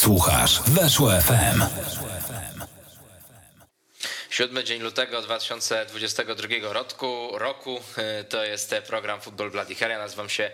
Słuchasz Weszło FM. Siódmy dzień lutego 2022 roku, roku to jest program Football Bloody Hell. Ja nazywam się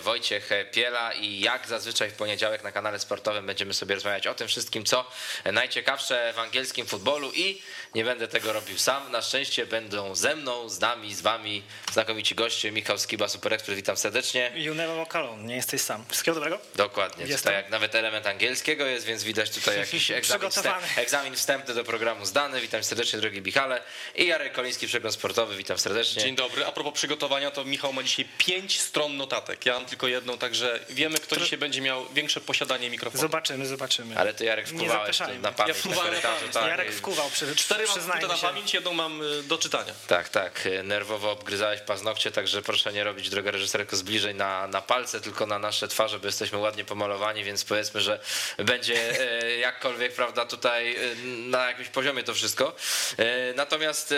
Wojciech Piela i jak zazwyczaj w poniedziałek na kanale sportowym będziemy sobie rozmawiać o tym wszystkim, co najciekawsze w angielskim futbolu i nie będę tego robił sam. Na szczęście będą ze mną, z nami, z wami znakomici goście. Michał Skiba, Super Expert, witam serdecznie. You never walk alone, nie jesteś sam. Wszystkiego dobrego? Dokładnie, Jestem. tutaj jak nawet element angielskiego jest, więc widać tutaj jakiś egzamin, wstęp, egzamin wstępny do programu zdany. Witam serdecznie, drogi Michale. I Jarek Koliński, przegląd sportowy, witam serdecznie. Dzień dobry. A propos przygotowania, to Michał ma dzisiaj pięć stron notatek. Ja mam tylko jedną, także wiemy, kto dzisiaj będzie miał większe posiadanie mikrofonu. Zobaczymy, zobaczymy. Ale ty Jarek wkuwałeś na pamięć ja na korytarzu. Tak. Jarek wkuwał, przy, cztery mam na pamięć, jedną mam y, do czytania. Tak, tak. Nerwowo obgryzałeś paznokcie, także proszę nie robić, droga reżyserko, zbliżeń na, na palce, tylko na nasze twarze, bo jesteśmy ładnie pomalowani, więc powiedzmy, że będzie e, jakkolwiek, prawda, tutaj e, na jakimś poziomie to wszystko. E, natomiast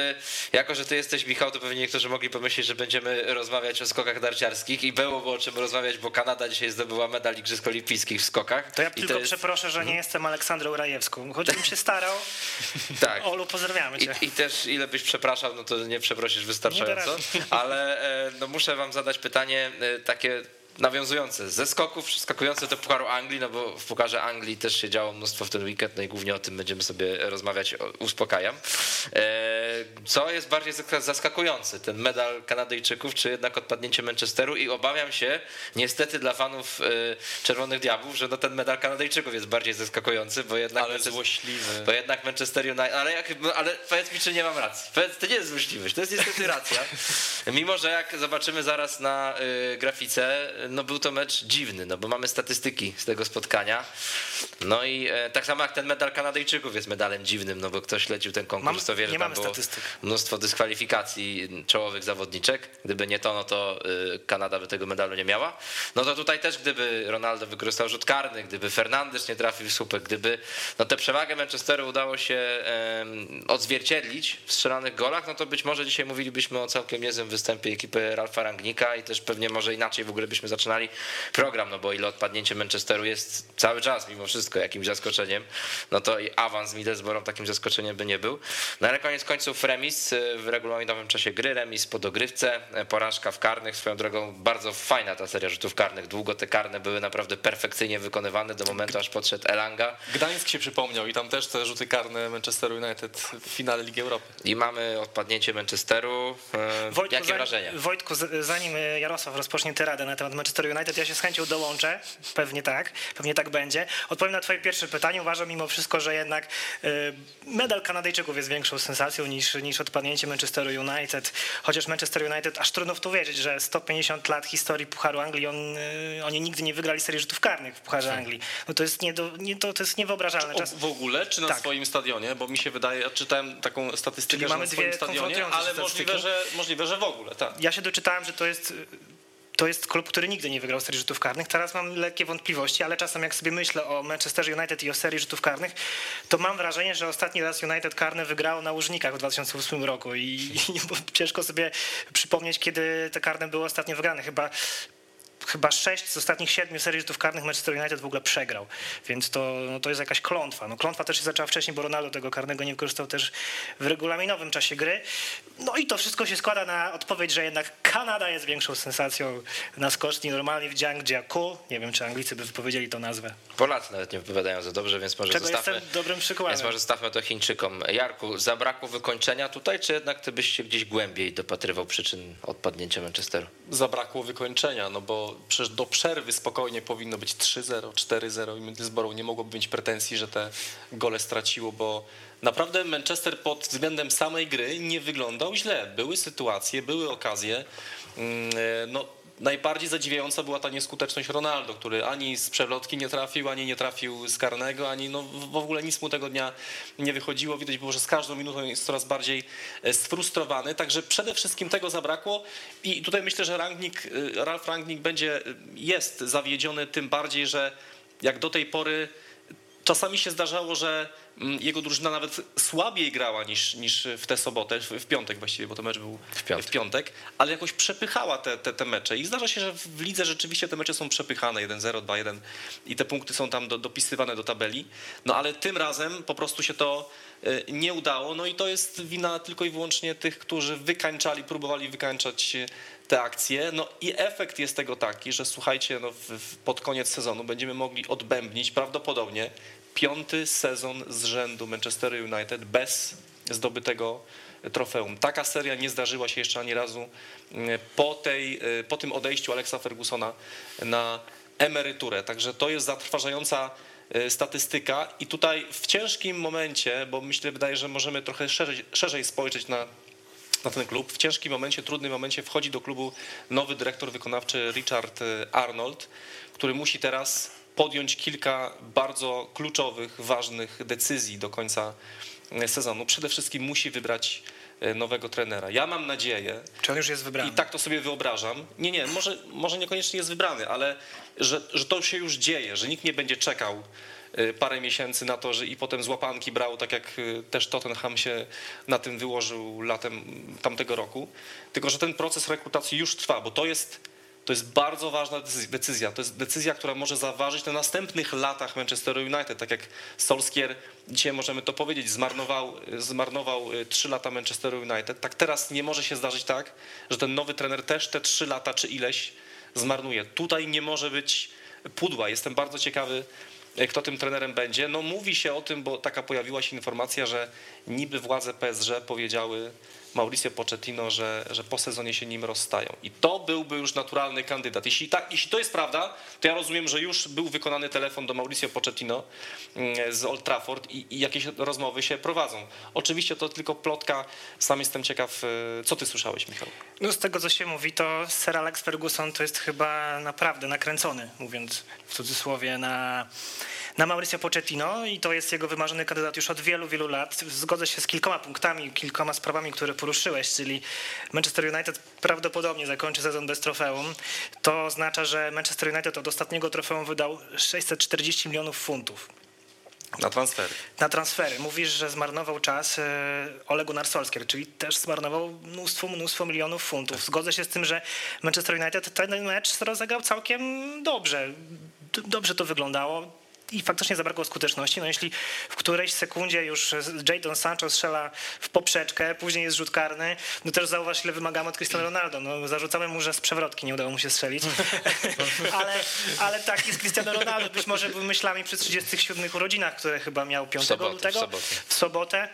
jako, że ty jesteś Michał, to pewnie niektórzy mogli pomyśleć, że będziemy rozmawiać o skokach darciarskich i było o czym rozmawiać, bo Kanada dzisiaj zdobyła medal Igrzysk Olimpijskich w skokach. To ja tylko jest... przeproszę, że nie mhm. jestem Aleksandrą Rajewską, choćbym się starał. tak. Olu, pozdrawiamy cię. I, I, też ile byś przepraszał, no to nie przeprosisz wystarczająco, nie ale no muszę wam zadać pytanie takie nawiązujące ze skoków, skakujące do Pucharu Anglii, no bo w Pucharze Anglii też się działo mnóstwo w ten weekend, no i głównie o tym będziemy sobie rozmawiać, uspokajam. E, co jest bardziej zaskakujące, ten medal Kanadyjczyków, czy jednak odpadnięcie Manchesteru i obawiam się, niestety dla fanów e, Czerwonych Diabłów, że no ten medal Kanadyjczyków jest bardziej zaskakujący, bo jednak... Ale złośliwy. Bo jednak Manchester United, ale, jak, ale powiedz mi, czy nie mam racji. Powiedz, to nie jest złośliwość, to jest niestety racja. Mimo, że jak zobaczymy zaraz na y, grafice, no był to mecz dziwny, no bo mamy statystyki z tego spotkania. No i e, tak samo jak ten medal Kanadyjczyków jest medalem dziwnym, no bo ktoś lecił ten konkurs, Mam, to wie, że tam było statystyk. mnóstwo dyskwalifikacji czołowych zawodniczek. Gdyby nie to, no to e, Kanada by tego medalu nie miała. No to tutaj też gdyby Ronaldo wykorzystał rzut karny, gdyby Fernandes nie trafił w słupek, gdyby no tę przewagę Manchesteru udało się odzwierciedlić w strzelanych golach, no to być może dzisiaj mówilibyśmy o całkiem niezłym występie ekipy Ralfa Rangnika i też pewnie może inaczej w ogóle byśmy zaczynali program, no bo ile odpadnięcie Manchesteru jest cały czas mimo wszystko jakimś zaskoczeniem, no to i awans Middlesbrough takim zaskoczeniem by nie był. No ale koniec końców remis y, w regulaminowym czasie gry, remis po dogrywce, y, porażka w karnych, swoją drogą bardzo fajna ta seria rzutów karnych, długo te karne były naprawdę perfekcyjnie wykonywane do momentu, aż podszedł Elanga. Gdańsk się przypomniał i tam też te rzuty karne Manchesteru United w finale Ligi Europy. I mamy odpadnięcie Manchesteru. Y, Wojtku, Jakie wrażenia? Wojtku, zanim Jarosław rozpocznie tę na temat Manchester United, ja się z chęcią dołączę, pewnie tak, pewnie tak będzie. Odpowiem na twoje pierwsze pytanie. Uważam mimo wszystko, że jednak y, medal Kanadyjczyków jest większą sensacją niż, niż odpadnięcie Manchesteru United, chociaż Manchester United, aż trudno w to wierzyć, że 150 lat historii Pucharu Anglii, on, y, oni nigdy nie wygrali serii rzutów karnych w Pucharze hmm. Anglii. No to jest, nie do, nie, to, to jest niewyobrażalne. Czas... W ogóle, czy na tak. swoim stadionie? Bo mi się wydaje, ja czytałem taką statystykę, Czyli że mamy na swoim stadionie, ale możliwe że, możliwe, że w ogóle, tak. Ja się doczytałem, że to jest to jest klub, który nigdy nie wygrał serii rzutów karnych. Teraz mam lekkie wątpliwości, ale czasem jak sobie myślę o Manchester United i o serii rzutów karnych, to mam wrażenie, że ostatni raz United karne wygrało na Łużnikach w 2008 roku i, i ciężko sobie przypomnieć, kiedy te karne były ostatnio wygrane. Chyba chyba sześć z ostatnich siedmiu serii rzutów karnych Manchester United w ogóle przegrał, więc to, no to jest jakaś klątwa. No, klątwa też się zaczęła wcześniej, bo Ronaldo tego karnego nie wykorzystał też w regulaminowym czasie gry. No i to wszystko się składa na odpowiedź, że jednak Kanada jest większą sensacją na skoczni. Normalnie w Jiangjiakou, nie wiem czy Anglicy by wypowiedzieli tą nazwę. Polacy nawet nie wypowiadają za dobrze, więc może Czego zostawmy, jestem dobrym przykładem. Więc może zostawmy to Chińczykom. Jarku, zabrakło wykończenia tutaj, czy jednak ty byś się gdzieś głębiej dopatrywał przyczyn odpadnięcia Manchesteru? Zabrakło wykończenia, no bo przecież do przerwy spokojnie powinno być 3-0, 4-0 i Middlesbrough nie mogłoby mieć pretensji, że te gole straciło, bo naprawdę Manchester pod względem samej gry nie wyglądał źle. Były sytuacje, były okazje. Mm, no, najbardziej zadziwiająca była ta nieskuteczność Ronaldo, który ani z przewrotki nie trafił, ani nie trafił z karnego, ani no w ogóle nic mu tego dnia nie wychodziło. Widać było, że z każdą minutą jest coraz bardziej e, sfrustrowany. Także przede wszystkim tego zabrakło i tutaj myślę, że Rangnick, e, Ralf Rangnick będzie, e, jest zawiedziony tym bardziej, że jak do tej pory czasami się zdarzało, że mm, jego drużyna nawet słabiej grała niż, niż w tę sobotę, w, w piątek właściwie, bo to mecz był w piątek. piątek, ale jakoś przepychała te, te, te mecze. I zdarza się, że w lidze rzeczywiście te mecze są przepychane 1-0, 2-1 i te punkty są tam do, dopisywane do tabeli. No ale tym razem po prostu się to y, nie udało. No i to jest wina tylko i wyłącznie tych, którzy wykańczali, próbowali wykańczać y, te akcje. No i efekt jest tego taki, że słuchajcie, no w, w, pod koniec sezonu będziemy mogli odbębnić prawdopodobnie piąty sezon z rzędu Manchester United bez zdobytego trofeum. Taka seria nie zdarzyła się jeszcze ani razu mm, po, tej, y, po tym odejściu Alexa Fergusona na emeryturę. Także to jest zatrważająca statystyka i tutaj w ciężkim momencie, bo myślę, wydaje, że możemy trochę szerzej, szerzej spojrzeć na na ten klub. W ciężkim momencie, trudnym momencie wchodzi do klubu nowy dyrektor wykonawczy Richard y, Arnold, który musi teraz podjąć kilka bardzo kluczowych, ważnych decyzji do końca y, sezonu. Przede wszystkim musi wybrać y, nowego trenera. Ja mam nadzieję, Czy on już jest wybrany? i tak to sobie wyobrażam. Nie, nie, może, może niekoniecznie jest wybrany, ale że, że to się już dzieje, że nikt nie będzie czekał parę miesięcy na to, że i potem z łapanki brał, tak jak y, też Tottenham się na tym wyłożył latem tamtego roku. Tylko, że ten proces rekrutacji już trwa, bo to jest, to jest bardzo ważna decyzja-. To jest decyzja, która może zaważyć na następnych latach Manchesteru United. Tak jak Solskjaer, dzisiaj możemy to powiedzieć, zmarnował, zmarnował y, trzy lata Manchesteru United. Tak teraz nie może się zdarzyć tak, że ten nowy trener też te trzy lata czy ileś zmarnuje. Tutaj nie może być pudła. Jestem bardzo ciekawy, kto tym trenerem będzie. No mówi się o tym, bo taka pojawiła się informacja, że niby władze PSG powiedziały Mauricio Pochettino, że, że po sezonie się nim rozstają. I to byłby już naturalny kandydat. Jeśli, tak, jeśli to jest prawda, to ja rozumiem, że już był wykonany telefon do Mauricio Pochettino mm, z Old Trafford i, i jakieś rozmowy się prowadzą. Oczywiście to tylko plotka. Sam jestem ciekaw, e, co ty słyszałeś, Michał? No z tego co się mówi, to Sir Alex Ferguson to jest chyba naprawdę nakręcony, mówiąc w cudzysłowie, na, na Mauricio Pochettino i to jest jego wymarzony kandydat już od wielu, wielu lat. Zgodzę się z kilkoma punktami, kilkoma sprawami, które poruszyłeś, czyli Manchester United prawdopodobnie zakończy sezon bez trofeum. To oznacza, że Manchester United od ostatniego trofeum wydał 640 milionów funtów Na transfery. na transfery. Mówisz, że zmarnował czas e, Ole Gunnar Solskjaer, czyli też zmarnował mnóstwo, mnóstwo milionów funtów. Zgodzę się z tym, że Manchester United ten mecz rozegrał całkiem dobrze. Dobrze to wyglądało. I faktycznie zabrakło skuteczności. No jeśli w którejś sekundzie już Jadon Sancho strzela w poprzeczkę, później jest rzut karny, no też zauważ, ile wymagamy od Cristiano Ronaldo. No, zarzucamy mu, że z przewrotki nie udało mu się strzelić. ale, ale tak jest Cristiano Ronaldo. Być może był myślami przy 37 urodzinach, które chyba miał 5 sobotę, w lutego sobotę. w sobotę.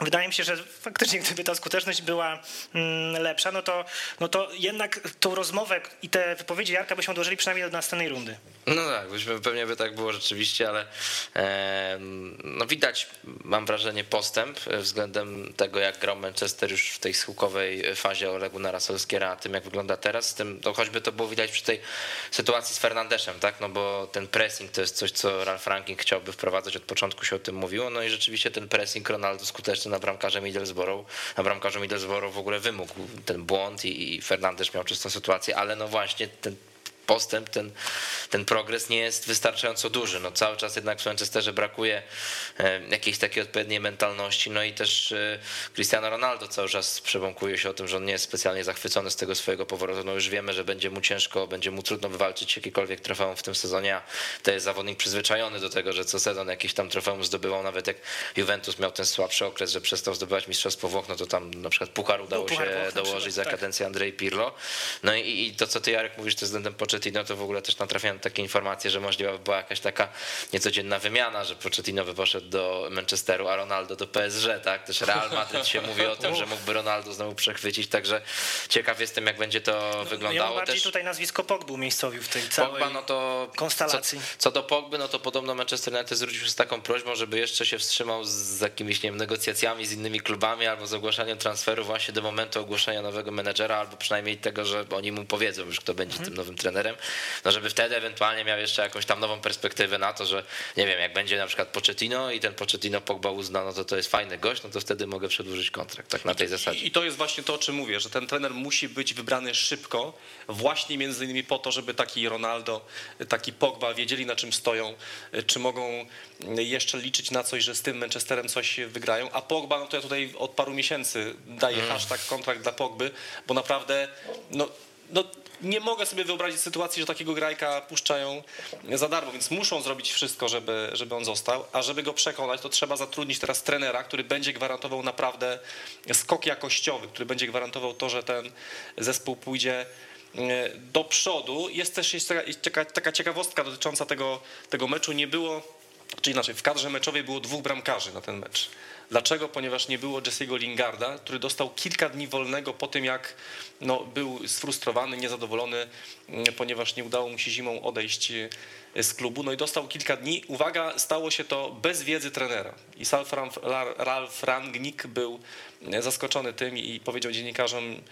Wydaje mi się, że faktycznie gdyby ta skuteczność była mm, lepsza, no to, no to jednak tą rozmowę i te wypowiedzi Jarka byśmy odłożyli przynajmniej do następnej rundy. No tak, byśmy, pewnie by tak było rzeczywiście, ale e, no widać, mam wrażenie, postęp względem tego, jak grał Manchester już w tej schyłkowej fazie Ole Gunnara Solskiera, a tym, jak wygląda teraz. Z tym, to choćby to było widać przy tej sytuacji z Fernandeszem, tak? No bo ten pressing to jest coś, co Ralf Ranking chciałby wprowadzać, od początku się o tym mówiło, no i rzeczywiście ten pressing Ronaldo skuteczny na bramkarze Middlesbrough, na bramkarzu Middlesbrough w ogóle wymógł ten błąd i, i Fernandes miał czystą sytuację, ale no właśnie ten postęp, ten, ten progres nie jest wystarczająco duży. No cały czas jednak w Manchesterze brakuje e, jakiejś takiej odpowiedniej mentalności, no i też e, Cristiano Ronaldo cały czas przebąkuje się o tym, że on nie jest specjalnie zachwycony z tego swojego powrotu. No już wiemy, że będzie mu ciężko, będzie mu trudno wywalczyć jakiekolwiek trofeum w tym sezonie, a to jest zawodnik przyzwyczajony do tego, że co sezon jakiś tam trofeum zdobywał, nawet jak Juventus miał ten słabszy okres, że przestał zdobywać Mistrzostwo Włoch, no to tam na przykład Puchar udało Puchar się Włoch dołożyć przykład, za tak. kadencję Andrzej Pirlo. No i, i to, co ty Jarek mówisz, to względem Pochettino, to w ogóle też natrafiałem na takie informacje, że możliwa by była jakaś taka niecodzienna wymiana, że Pochettino by poszedł do Manchesteru, a Ronaldo do PSG, tak? Też Real Madryt się mówi o tym, że mógłby Ronaldo znowu przechwycić, także ciekaw jestem, jak będzie to No, ja wyglądało. bardziej też tutaj nazwisko Pogbu umiejscowił w tej całej Pogba, no to konstelacji. Co, co do Pogby, no to podobno Manchester United zwrócił się z taką prośbą, żeby jeszcze się wstrzymał z jakimiś nie wiem, negocjacjami z innymi klubami albo z ogłaszaniem transferu właśnie do momentu ogłoszenia nowego menedżera, albo przynajmniej tego, że oni mu powiedzą już, kto będzie tym nowym trenerem. Rashfordem, no żeby wtedy ewentualnie miał jeszcze jakąś tam nową perspektywę na to, że nie wiem, jak będzie na przykład Pochettino i ten Pochettino Pogba uzna, no to to jest fajny gość, no to wtedy mogę przedłużyć kontrakt, tak na tej zasadzie. I to jest właśnie to, o czym mówię, że ten trener musi być wybrany szybko, właśnie między innymi po to, żeby taki Ronaldo, taki Pogba wiedzieli na czym stoją, czy mogą jeszcze liczyć na coś, że z tym Manchesterem coś wygrają, a Pogba, no to ja tutaj od paru miesięcy daję Mm. hashtag kontrakt dla Pogby, bo naprawdę, no, no nie mogę sobie wyobrazić sytuacji, że takiego grajka puszczają za darmo, więc muszą zrobić wszystko, żeby, żeby on został, a żeby go przekonać, to trzeba zatrudnić teraz trenera, który będzie gwarantował naprawdę skok jakościowy, który będzie gwarantował to, że ten zespół pójdzie e, do przodu. Jest też jest taka, taka ciekawostka dotycząca tego, tego meczu. Nie było, czy inaczej, w kadrze meczowej było dwóch bramkarzy na ten mecz. Dlaczego? Ponieważ nie było Jesse'ego Lingarda, który dostał kilka dni wolnego po tym, jak no, był sfrustrowany, niezadowolony, mm, ponieważ nie udało mu się zimą odejść e, z klubu. No i dostał kilka dni. Uwaga, stało się to bez wiedzy trenera. I Ralf Rangnick był e, zaskoczony tym i powiedział dziennikarzom,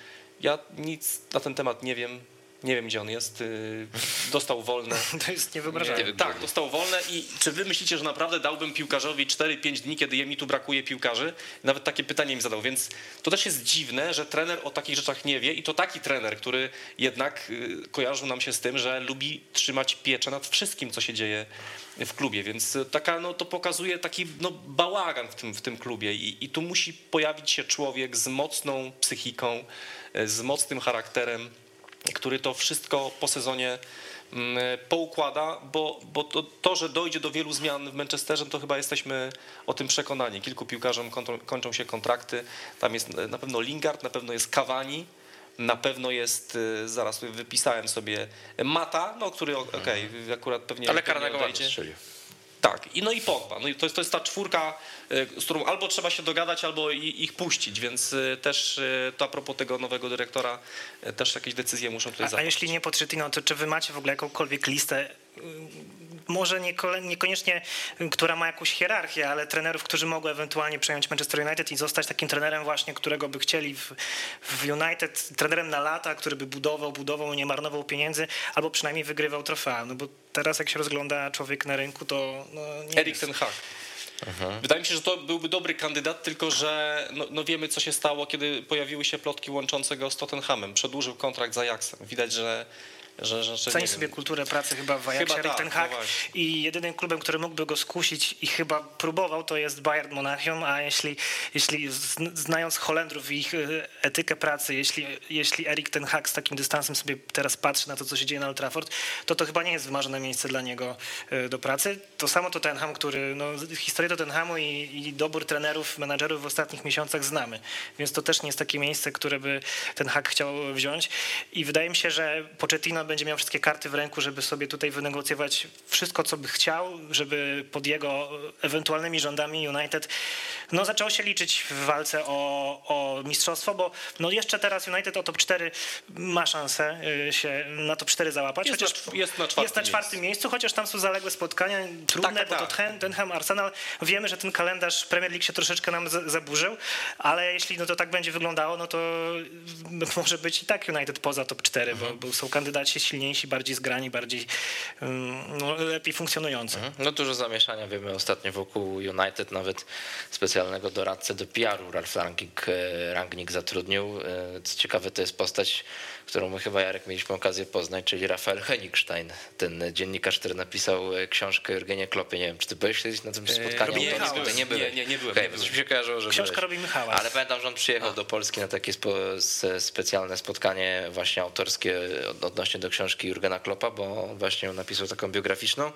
ja nic na ten temat nie wiem, nie wiem gdzie on jest, y, dostał wolne. To jest niewyobrażalne. Nie. Tak, dostał wolne i czy wy myślicie, że naprawdę dałbym piłkarzowi 4-5 dni, kiedy mi tu brakuje piłkarzy? Nawet takie pytanie mi zadał, więc to też jest dziwne, że trener o takich rzeczach nie wie i to taki trener, który jednak y, kojarzył nam się z tym, że lubi trzymać pieczę nad wszystkim, co się dzieje w klubie, więc taka, no, to pokazuje taki no, bałagan w tym, w tym klubie I, i tu musi pojawić się człowiek z mocną psychiką, y, z mocnym charakterem, który to wszystko po sezonie mm, poukłada, bo, bo to, to, że dojdzie do wielu zmian w Manchesterze, to chyba jesteśmy o tym przekonani. Kilku piłkarzom kończą, kończą się kontrakty. Tam jest na pewno Lingard, na pewno jest Cavani, na pewno jest, y, zaraz wypisałem sobie, Mata, no, który okej, akurat pewnie Ale karnego strzelił. Tak, i no i Pogba. No i to, jest, to jest ta czwórka, y, z którą albo trzeba się dogadać, albo ich puścić, więc y, też y, to a propos tego nowego dyrektora, też jakieś decyzje muszą tutaj A, a zapaść. jeśli nie Pochettino, to czy wy macie w ogóle jakąkolwiek listę, y, może niekoniecznie, y, która ma jakąś hierarchię, ale trenerów, którzy mogą ewentualnie przejąć Manchester United i zostać takim trenerem właśnie, którego by chcieli w, w United, trenerem na lata, który by budował, budował, nie marnował pieniędzy, albo przynajmniej wygrywał trofea. No bo teraz jak się rozgląda człowiek na rynku, to no, nie Erik jest. ten Hag. Wydaje mi się, że to byłby dobry kandydat, tylko że no, no wiemy, co się stało, kiedy pojawiły się plotki łączące go z Tottenhamem. Przedłużył kontrakt z Ajaxem. Widać, że... że, że, że Ceni sobie kulturę pracy chyba w Ajaxie Chyba tak, ten Hag. no i jedynym klubem, który mógłby go skusić i chyba próbował, to jest Bayern Monachium, a jeśli, jeśli zn- znając Holendrów i ich e, etykę pracy, jeśli, jeśli Erik ten Hag z takim dystansem sobie teraz patrzy na to, co się dzieje na Old Trafford, to to chyba nie jest wymarzone miejsce dla niego e, do pracy. To samo Tottenham, który, no, historię Tottenhamu i, i dobór trenerów, menadżerów w ostatnich miesiącach znamy, więc to też nie jest takie miejsce, które by ten Hag chciał wziąć. I wydaje mi się, że Pochettino będzie miał wszystkie karty w ręku, żeby sobie tutaj wynegocjować wszystko, co by chciał, żeby pod jego ewentualnymi rządami United no, zaczęło się liczyć w walce o, o mistrzostwo, bo no, jeszcze teraz United o top 4 ma szansę y, się na top 4 załapać. Jest chociaż na- jest na czwartym jest na czwartym miejscu, chociaż tam są zaległe spotkania, trudne, Tak, tak, bo to tak. Ten- Tottenham, Arsenal, wiemy, że ten kalendarz Premier League się troszeczkę nam zaburzył, ale jeśli no to tak będzie wyglądało, no to może być i tak United poza top 4, bo, bo są kandydaci silniejsi, bardziej zgrani, bardziej no, lepiej funkcjonujący. No dużo zamieszania wiemy ostatnio wokół United, nawet specjalnego doradcę do PR-u Ralf e, Rangnick zatrudnił. E, Co ciekawe, to jest postać, którą my chyba Jarek mieliśmy okazję poznać, czyli Rafael Henigstein, ten dziennikarz, który napisał e, książkę Jurgenie Klopie. Nie wiem, czy ty byłeś kiedyś na tym spotkaniu? Robi Nie, nie, nie, byłem. Nie, nie, nie byłem, Okej, nie byłem. się kojarzyło, że Książka byłeś. robi Michała. Ale pamiętam, że on przyjechał do Polski na takie spo, specjalne spotkanie właśnie autorskie od- odnośnie do książki Jurgena Kloppa, bo on właśnie napisał taką biograficzną.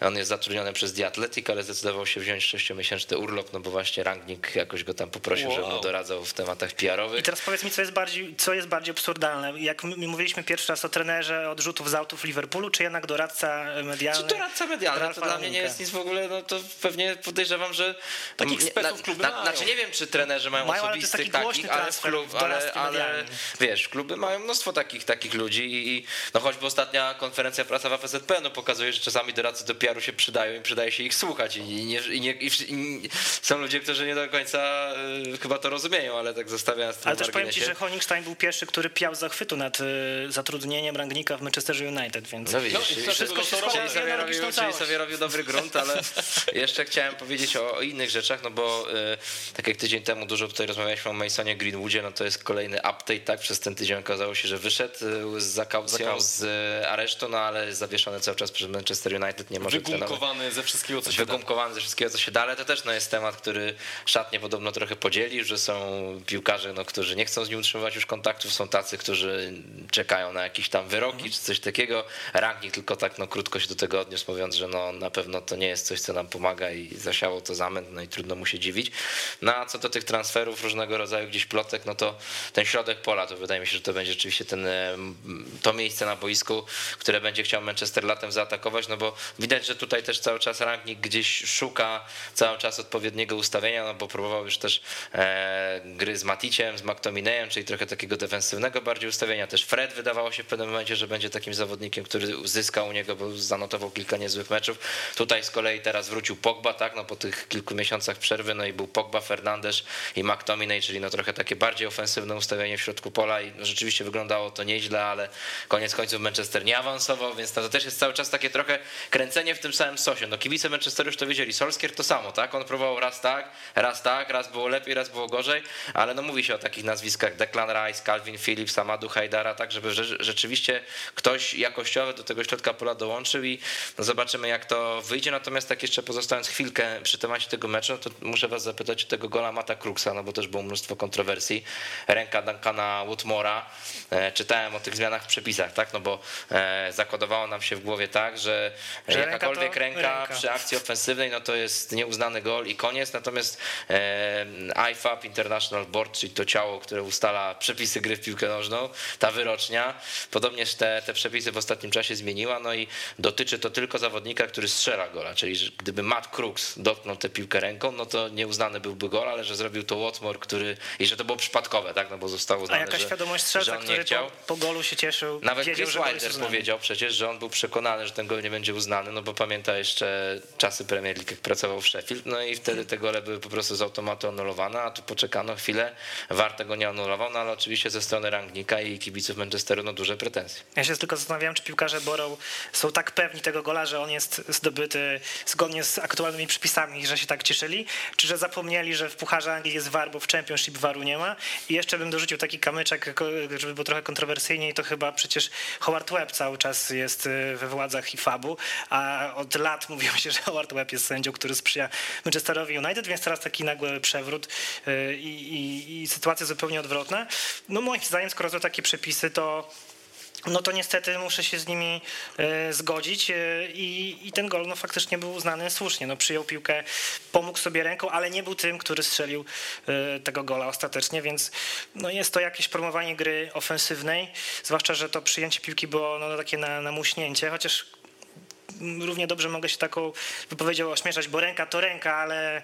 On jest zatrudniony przez The Athletic, ale zdecydował się wziąć sześciomiesięczny urlop, no bo właśnie Rangnick jakoś go tam poprosił, żeby mu Wow. doradzał w tematach I PR-owych. teraz powiedz mi, co jest bardziej, co jest bardziej absurdalne. Jak my mówiliśmy pierwszy raz o trenerze odrzutów z autów Liverpoolu, czy jednak doradca medialny? Czy doradca medialny, to dla mnie nie jest nic w ogóle, no to pewnie podejrzewam, że... Takich speców kluby mają. Znaczy nie wiem, czy trenerzy mają, Mają, ale osobistych taki głośny takich, ale, klub, ale, ale wiesz, kluby mają mnóstwo takich, takich ludzi i, i no choćby ostatnia konferencja prasowa PZP no pokazuje, że czasami doradcy do PR-u się przydają i przydaje się ich słuchać i, nie, i, nie, i, i są ludzie, którzy nie do końca y, chyba to rozumieją, ale tak zostawiając Ale też powiem ci, że Honigstein był pierwszy, który piał zachwytu nad y, zatrudnieniem Rangnika w Manchester United, więc no widzisz, no, wszystko się czyli składa sobie, robił, czyli całość. sobie robił dobry grunt, ale jeszcze chciałem powiedzieć o, o innych rzeczach, no bo y, tak jak tydzień temu dużo tutaj rozmawialiśmy o Masonie Greenwoodzie, no to jest kolejny update, tak, przez ten tydzień okazało się, że wyszedł y, z zakaucją z y, aresztu, no ale zawieszony cały czas przez Manchester United, nie może. Wygumkowany ze wszystkiego, co się da. Wygumkowany ze wszystkiego, co się da, ale to też no, jest temat, który szatnie podobno trochę podzieli, że są piłkarze, no, którzy nie chcą z nim utrzymywać już kontaktów, są tacy, którzy czekają na jakieś tam wyroki czy coś takiego. Rangnick tylko tak no, krótko się do tego odniósł, mówiąc, że no, na pewno to nie jest coś, co nam pomaga i zasiało to zamęt, no i trudno mu się dziwić. No a co do tych transferów różnego rodzaju gdzieś plotek, no to ten środek pola, to wydaje mi się, że to będzie rzeczywiście ten, to miejsce na boisku, które będzie chciał Manchester latem zaatakować, no bo widać, że tutaj też cały czas Rangnick gdzieś szuka cały czas odpowiedniego ustawienia, no bo próbował już też e, gry z Maticiem, z McTominayem, czyli trochę takiego defensywnego bardziej ustawienia. Też Fred wydawało się w pewnym momencie, że będzie takim zawodnikiem, który zyskał u niego, bo zanotował kilka niezłych meczów. Tutaj z kolei teraz wrócił Pogba, tak, no po tych kilku miesiącach przerwy, no i był Pogba, Fernandes i McTominay, czyli no trochę takie bardziej ofensywne ustawienie w środku pola i no rzeczywiście wyglądało to nieźle, ale koniec końców Manchester nie awansował, więc to też jest cały czas takie trochę kręcenie w tym samym sosie. No kibice Manchesteru już to wiedzieli, Solskier to samo, tak, on próbował raz tak, raz tak, raz było lepiej, raz było gorzej, ale no mówi się o takich nazwiskach Declan Rice, Calvin Phillips, Amadou Hajdara, tak, żeby rze- rzeczywiście ktoś jakościowy do tego środka pola dołączył i no zobaczymy jak to wyjdzie, natomiast tak jeszcze pozostając chwilkę przy temacie tego meczu, no to muszę was zapytać o tego gola Mata Kruxa, no bo też było mnóstwo kontrowersji, ręka Duncana Woodmora, e, czytałem o tych zmianach w przepisach, tak, no bo e, zakodowało nam się w głowie tak, że, Że jakakolwiek ręka, ręka. przy akcji ofensywnej, no to jest nieuznany gol i koniec, natomiast e, IFAB, International Board, czyli to ciało, które ustala przepisy gry w piłkę nożną, ta wyrocznia, podobnież te, te przepisy w ostatnim czasie zmieniła, no i dotyczy to tylko zawodnika, który strzela gola, czyli że gdyby Matt Crooks dotknął tę piłkę ręką, no to nieuznany byłby gol, ale że zrobił to Watmore, który, i że to było przypadkowe, tak, no bo zostało A uznane, jaka że, świadomość że strzelca, który chciał. po, po golu się cieszył, Nawet wiedział, Chris Wilder powiedział przecież, że on był przekonany, że ten gol nie będzie uznany, no bo pamięta jeszcze czasy Premier League, jak pracował w Sheffield, no i wtedy te gole były po prostu z automatu anulowane, a tu poczekano chwilę, VAR tego nie anulował, no ale oczywiście ze strony Rangnika i kibiców Manchesteru no duże pretensje. Ja się tylko zastanawiałem, czy piłkarze Borough są tak pewni tego gola, że on jest zdobyty zgodnie z aktualnymi przepisami, że się tak cieszyli, czy że zapomnieli, że w Pucharze Anglii jest VAR, bo w Championship VARu nie ma. I jeszcze bym dorzucił taki kamyczek, żeby było trochę kontrowersyjniej, to chyba przecież Howard Webb cały czas jest y, we władzach IFAB-u, a od lat mówiło się, że Howard Webb jest sędzią, który sprzyja Manchesterowi United, więc teraz taki nagły przewrót y, i, i, i sytuacja zupełnie odwrotna. No moim zdaniem, skoro są takie przepisy, to no to niestety muszę się z nimi e, zgodzić e, i, i ten gol no, faktycznie był uznany słusznie. No, przyjął piłkę, pomógł sobie ręką, ale nie był tym, który strzelił e, tego gola ostatecznie, więc no, jest to jakieś promowanie gry ofensywnej, zwłaszcza, że to przyjęcie piłki było no, takie na, na muśnięcie, chociaż równie dobrze mogę się taką wypowiedzią ośmieszać, bo ręka to ręka, ale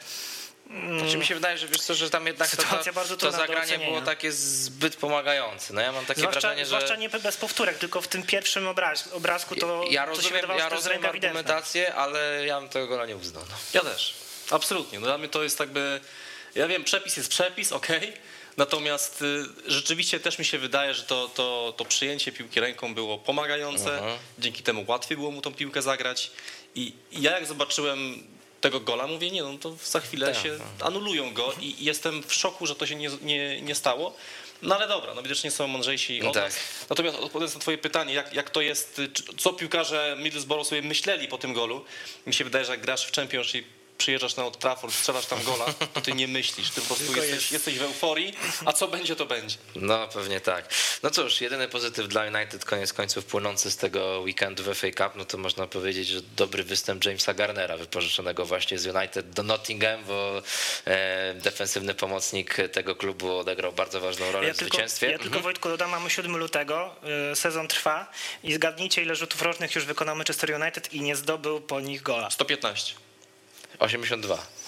Znaczy mi się wydaje, że wiesz co, że tam jednak to, Sytuacja to, bardzo to zagranie było takie zbyt pomagające. No ja mam takie zwłaszcza, wrażenie, że... zwłaszcza nie bez powtórek, tylko w tym pierwszym obraz, obrazku to, ja to się rozumiem, wydawało, ja rozumiem argumentację, ale ja bym tego gola nie uznał. No. Ja też. Absolutnie. No dla mnie to jest jakby. Ja wiem, przepis jest przepis, okej. Natomiast y, rzeczywiście też mi się wydaje, że to, to, to przyjęcie piłki ręką było pomagające. Mhm. Dzięki temu łatwiej było mu tą piłkę zagrać. I, i ja jak zobaczyłem tego gola, mówię, nie no to za chwilę Tak, się tak. anulują go i jestem w szoku, że to się nie, nie, nie stało. No ale dobra, no widocznie są mądrzejsi No od tak. nas. Natomiast odpowiadając na twoje pytanie, jak, jak to jest, co piłkarze Middlesbrough sobie myśleli po tym golu, mi się wydaje, że jak grasz w Championship, przyjeżdżasz na Old Trafford, strzelasz tam gola, to ty nie myślisz, ty po prostu jesteś, jest- jesteś w euforii, a co będzie, to będzie. No pewnie tak. No cóż, jedyny pozytyw dla United koniec końców płynący z tego weekendu w FA Cup, no to można powiedzieć, że dobry występ Jamesa Garnera, wypożyczonego właśnie z United do Nottingham, bo e, defensywny pomocnik tego klubu odegrał bardzo ważną rolę Ja w tylko, zwycięstwie. ja tylko Wojtku dodam, mamy 7 lutego, y, sezon trwa i zgadnijcie ile rzutów rocznych już wykonał Manchester United i nie zdobył po nich gola. 115. 82.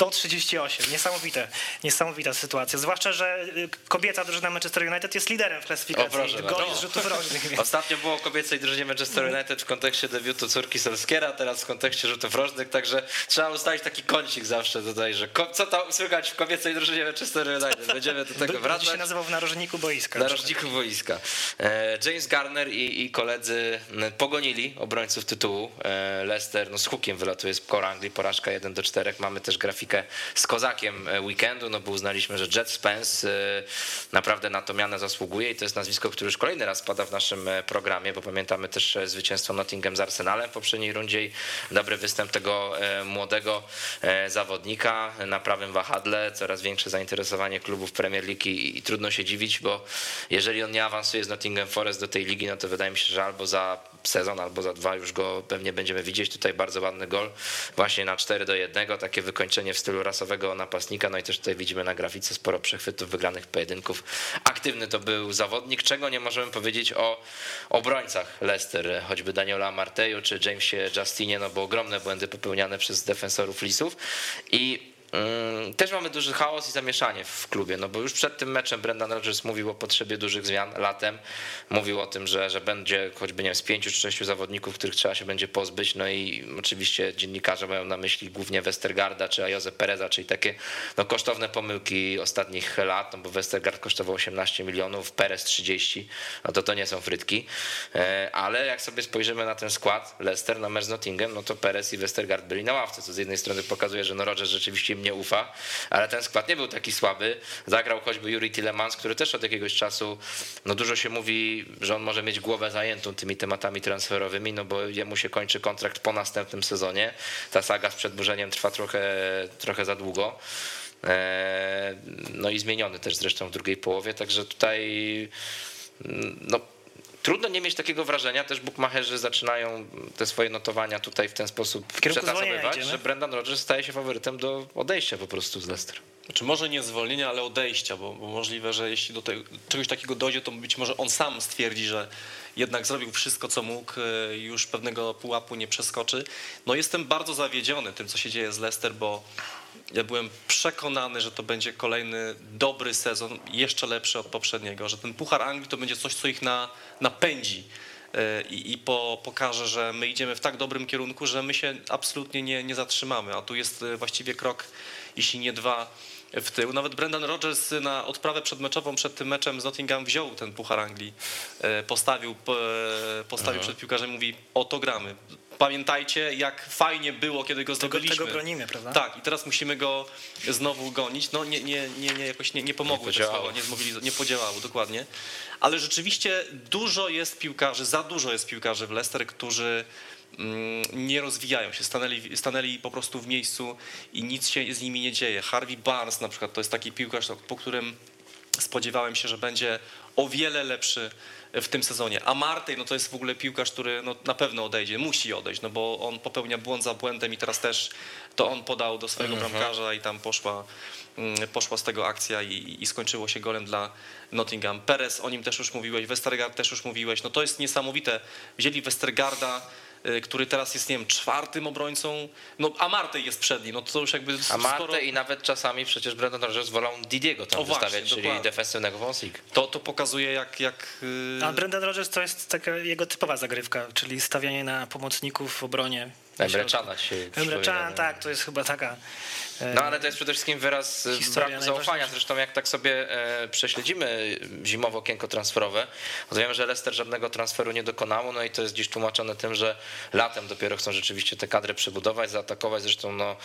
138. Niesamowite, niesamowita sytuacja. Zwłaszcza, że y, kobieca drużyna Manchester United jest liderem w klasyfikacji. Goli z rzutów rożnych. Ostatnio było kobiecej drużynie Manchester United w kontekście debiutu córki Solskiera, teraz w kontekście rzutów rożnych, także trzeba ustalić taki kącik zawsze tutaj, że co tam słychać w kobiecej drużynie Manchester United. Będziemy do tego Będzie wracać. się nazywał w narożniku boiska. Narożniku boiska. E, James Garner i, i koledzy pogonili obrońców tytułu. E, Leicester no, z hukiem wylatuje z kor Anglii, porażka 1 do 4. Mamy też z kozakiem e, weekendu, no bo uznaliśmy, że Jet Spence e, naprawdę na to mianę zasługuje i to jest nazwisko, które już kolejny raz pada w naszym e, programie, bo pamiętamy też zwycięstwo Nottingham z Arsenalem w poprzedniej rundzie i dobry występ tego młodego zawodnika na prawym wahadle, coraz większe zainteresowanie klubów Premier League i, i trudno się dziwić, bo jeżeli on nie awansuje z Nottingham Forest do tej ligi, no to wydaje mi się, że albo za sezon, albo za dwa już go pewnie będziemy widzieć. Tutaj bardzo ładny gol, właśnie na 4 do 1, takie wykończenie w stylu rasowego napastnika, no i też tutaj widzimy na grafice sporo przechwytów wygranych pojedynków. Aktywny to był zawodnik, czego nie możemy powiedzieć o obrońcach Leicester, choćby Daniela Marteju czy Jamesie Justinie, no bo ogromne błędy popełniane przez defensorów Lisów i Też mamy duży chaos i zamieszanie w klubie, no bo już przed tym meczem Brendan Rodgers mówił o potrzebie dużych zmian latem. Mówił o tym, że, że będzie choćby nie wiem, z pięciu czy sześciu zawodników, których trzeba się będzie pozbyć. No i oczywiście dziennikarze mają na myśli głównie Westergarda czy Ajoze Pereza, czyli takie no, kosztowne pomyłki ostatnich lat, no bo Westergaard kosztował 18 milionów, Perez 30, no to to nie są frytki. E, Ale jak sobie spojrzymy na ten skład Leicester na mecz z Nottingham, no to Perez i Westergaard byli na ławce, co z jednej strony pokazuje, że no Rodgers rzeczywiście im nie ufa, ale ten skład nie był taki słaby. Zagrał choćby Yuri Tillemans, który też od jakiegoś czasu, no dużo się mówi, że on może mieć głowę zajętą tymi tematami transferowymi, no bo jemu się kończy kontrakt po następnym sezonie. Ta saga z przedburzeniem trwa trochę, trochę za długo. E, No i zmieniony też zresztą w drugiej połowie, także tutaj no, trudno nie mieć takiego wrażenia, też bukmacherzy zaczynają te swoje notowania tutaj w ten sposób kierunku przetasowywać, że Brendan Rodgers staje się faworytem do odejścia po prostu z Leicester. Znaczy może nie zwolnienia, ale odejścia, bo, bo możliwe, że jeśli do tego, czegoś takiego dojdzie, to być może on sam stwierdzi, że jednak zrobił wszystko, co mógł, e, już pewnego pułapu nie przeskoczy. No jestem bardzo zawiedziony tym, co się dzieje z Leicester, bo ja byłem przekonany, że to będzie kolejny dobry sezon, jeszcze lepszy od poprzedniego, że ten Puchar Anglii to będzie coś, co ich na, napędzi e, i, i po, pokaże, że my idziemy w tak dobrym kierunku, że my się absolutnie nie, nie zatrzymamy, a tu jest e, właściwie krok, jeśli nie dwa w tył. Nawet Brendan Rodgers na odprawę przedmeczową przed tym meczem z Nottingham wziął ten Puchar Anglii, e, postawił, postawił przed piłkarzem, mówi o to gramy. Pamiętajcie, jak fajnie było, kiedy go Tego, zdobyliśmy. tego bronimy, prawda? Tak, i teraz musimy go znowu gonić. No nie, nie, nie, nie jakoś nie, nie pomogły Nie te podziałało. słowa, nie, zmobiliz- nie podziałało, dokładnie. Ale rzeczywiście dużo jest piłkarzy, za dużo jest piłkarzy w Leicester, którzy mm, nie rozwijają się, stanęli, stanęli po prostu w miejscu i nic się z nimi nie dzieje. Harvey Barnes na przykład to jest taki piłkarz, po którym spodziewałem się, że będzie o wiele lepszy w tym sezonie. A Martej, no to jest w ogóle piłkarz, który no, na pewno odejdzie, musi odejść, no bo on popełnia błąd za błędem i teraz też to on podał do swojego bramkarza i tam poszła, mm, poszła z tego akcja i, i skończyło się golem dla Nottingham. Perez, o nim też już mówiłeś, Westergaard też już mówiłeś, no to jest niesamowite. Wzięli Westergaarda, y, który teraz jest, nie wiem, czwartym obrońcą, no a Martej jest przed nim, no to już jakby A. Marte i nawet czasami przecież Brendan Rodgers wolał Didiego tam O właśnie, wystawiać, czyli dokładnie. defensywnego wąsika. To, to pokazuje jak... jak y, A Brendan Rodgers to jest taka jego typowa zagrywka, czyli stawianie na pomocników w obronie. Emre Cana się Emre Can, no. tak, to jest chyba taka... e, No ale to jest przede wszystkim wyraz e, braku zaufania. Zresztą jak tak sobie e, prześledzimy zimowe okienko transferowe, to wiemy, że Leicester żadnego transferu nie dokonało, no i to jest gdzieś tłumaczone tym, że latem dopiero chcą rzeczywiście tę kadrę przebudować, zaatakować. Zresztą no,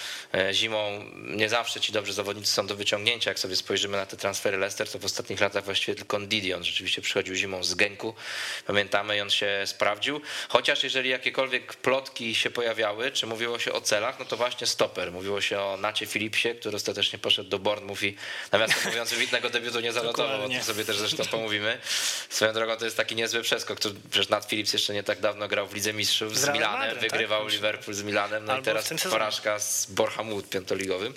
zimą nie zawsze ci dobrzy zawodnicy są do wyciągnięcia. Jak sobie spojrzymy na te transfery Leicester, to w ostatnich latach właściwie tylko Ndidi, on rzeczywiście przychodził zimą z Genku. Pamiętamy i on się sprawdził. Chociaż jeżeli jakiekolwiek plotki się pojawiały, czy mówiło się o celach, no to właśnie stoper. Mówiło się o Nacie Filipsie, który ostatecznie poszedł do Bournemouth i nawiasem mówiąc wybitnego debiutu nie zanotował, o tym sobie też zresztą pomówimy. Swoją drogą to jest taki niezły przeskok. Tu przecież Nat Phillips jeszcze nie tak dawno grał w Lidze Mistrzów z, Z Milanem, Madryt, wygrywał tak? Liverpool z Milanem, no i Albo teraz tym sezonie. porażka z Borhamut piątoligowym.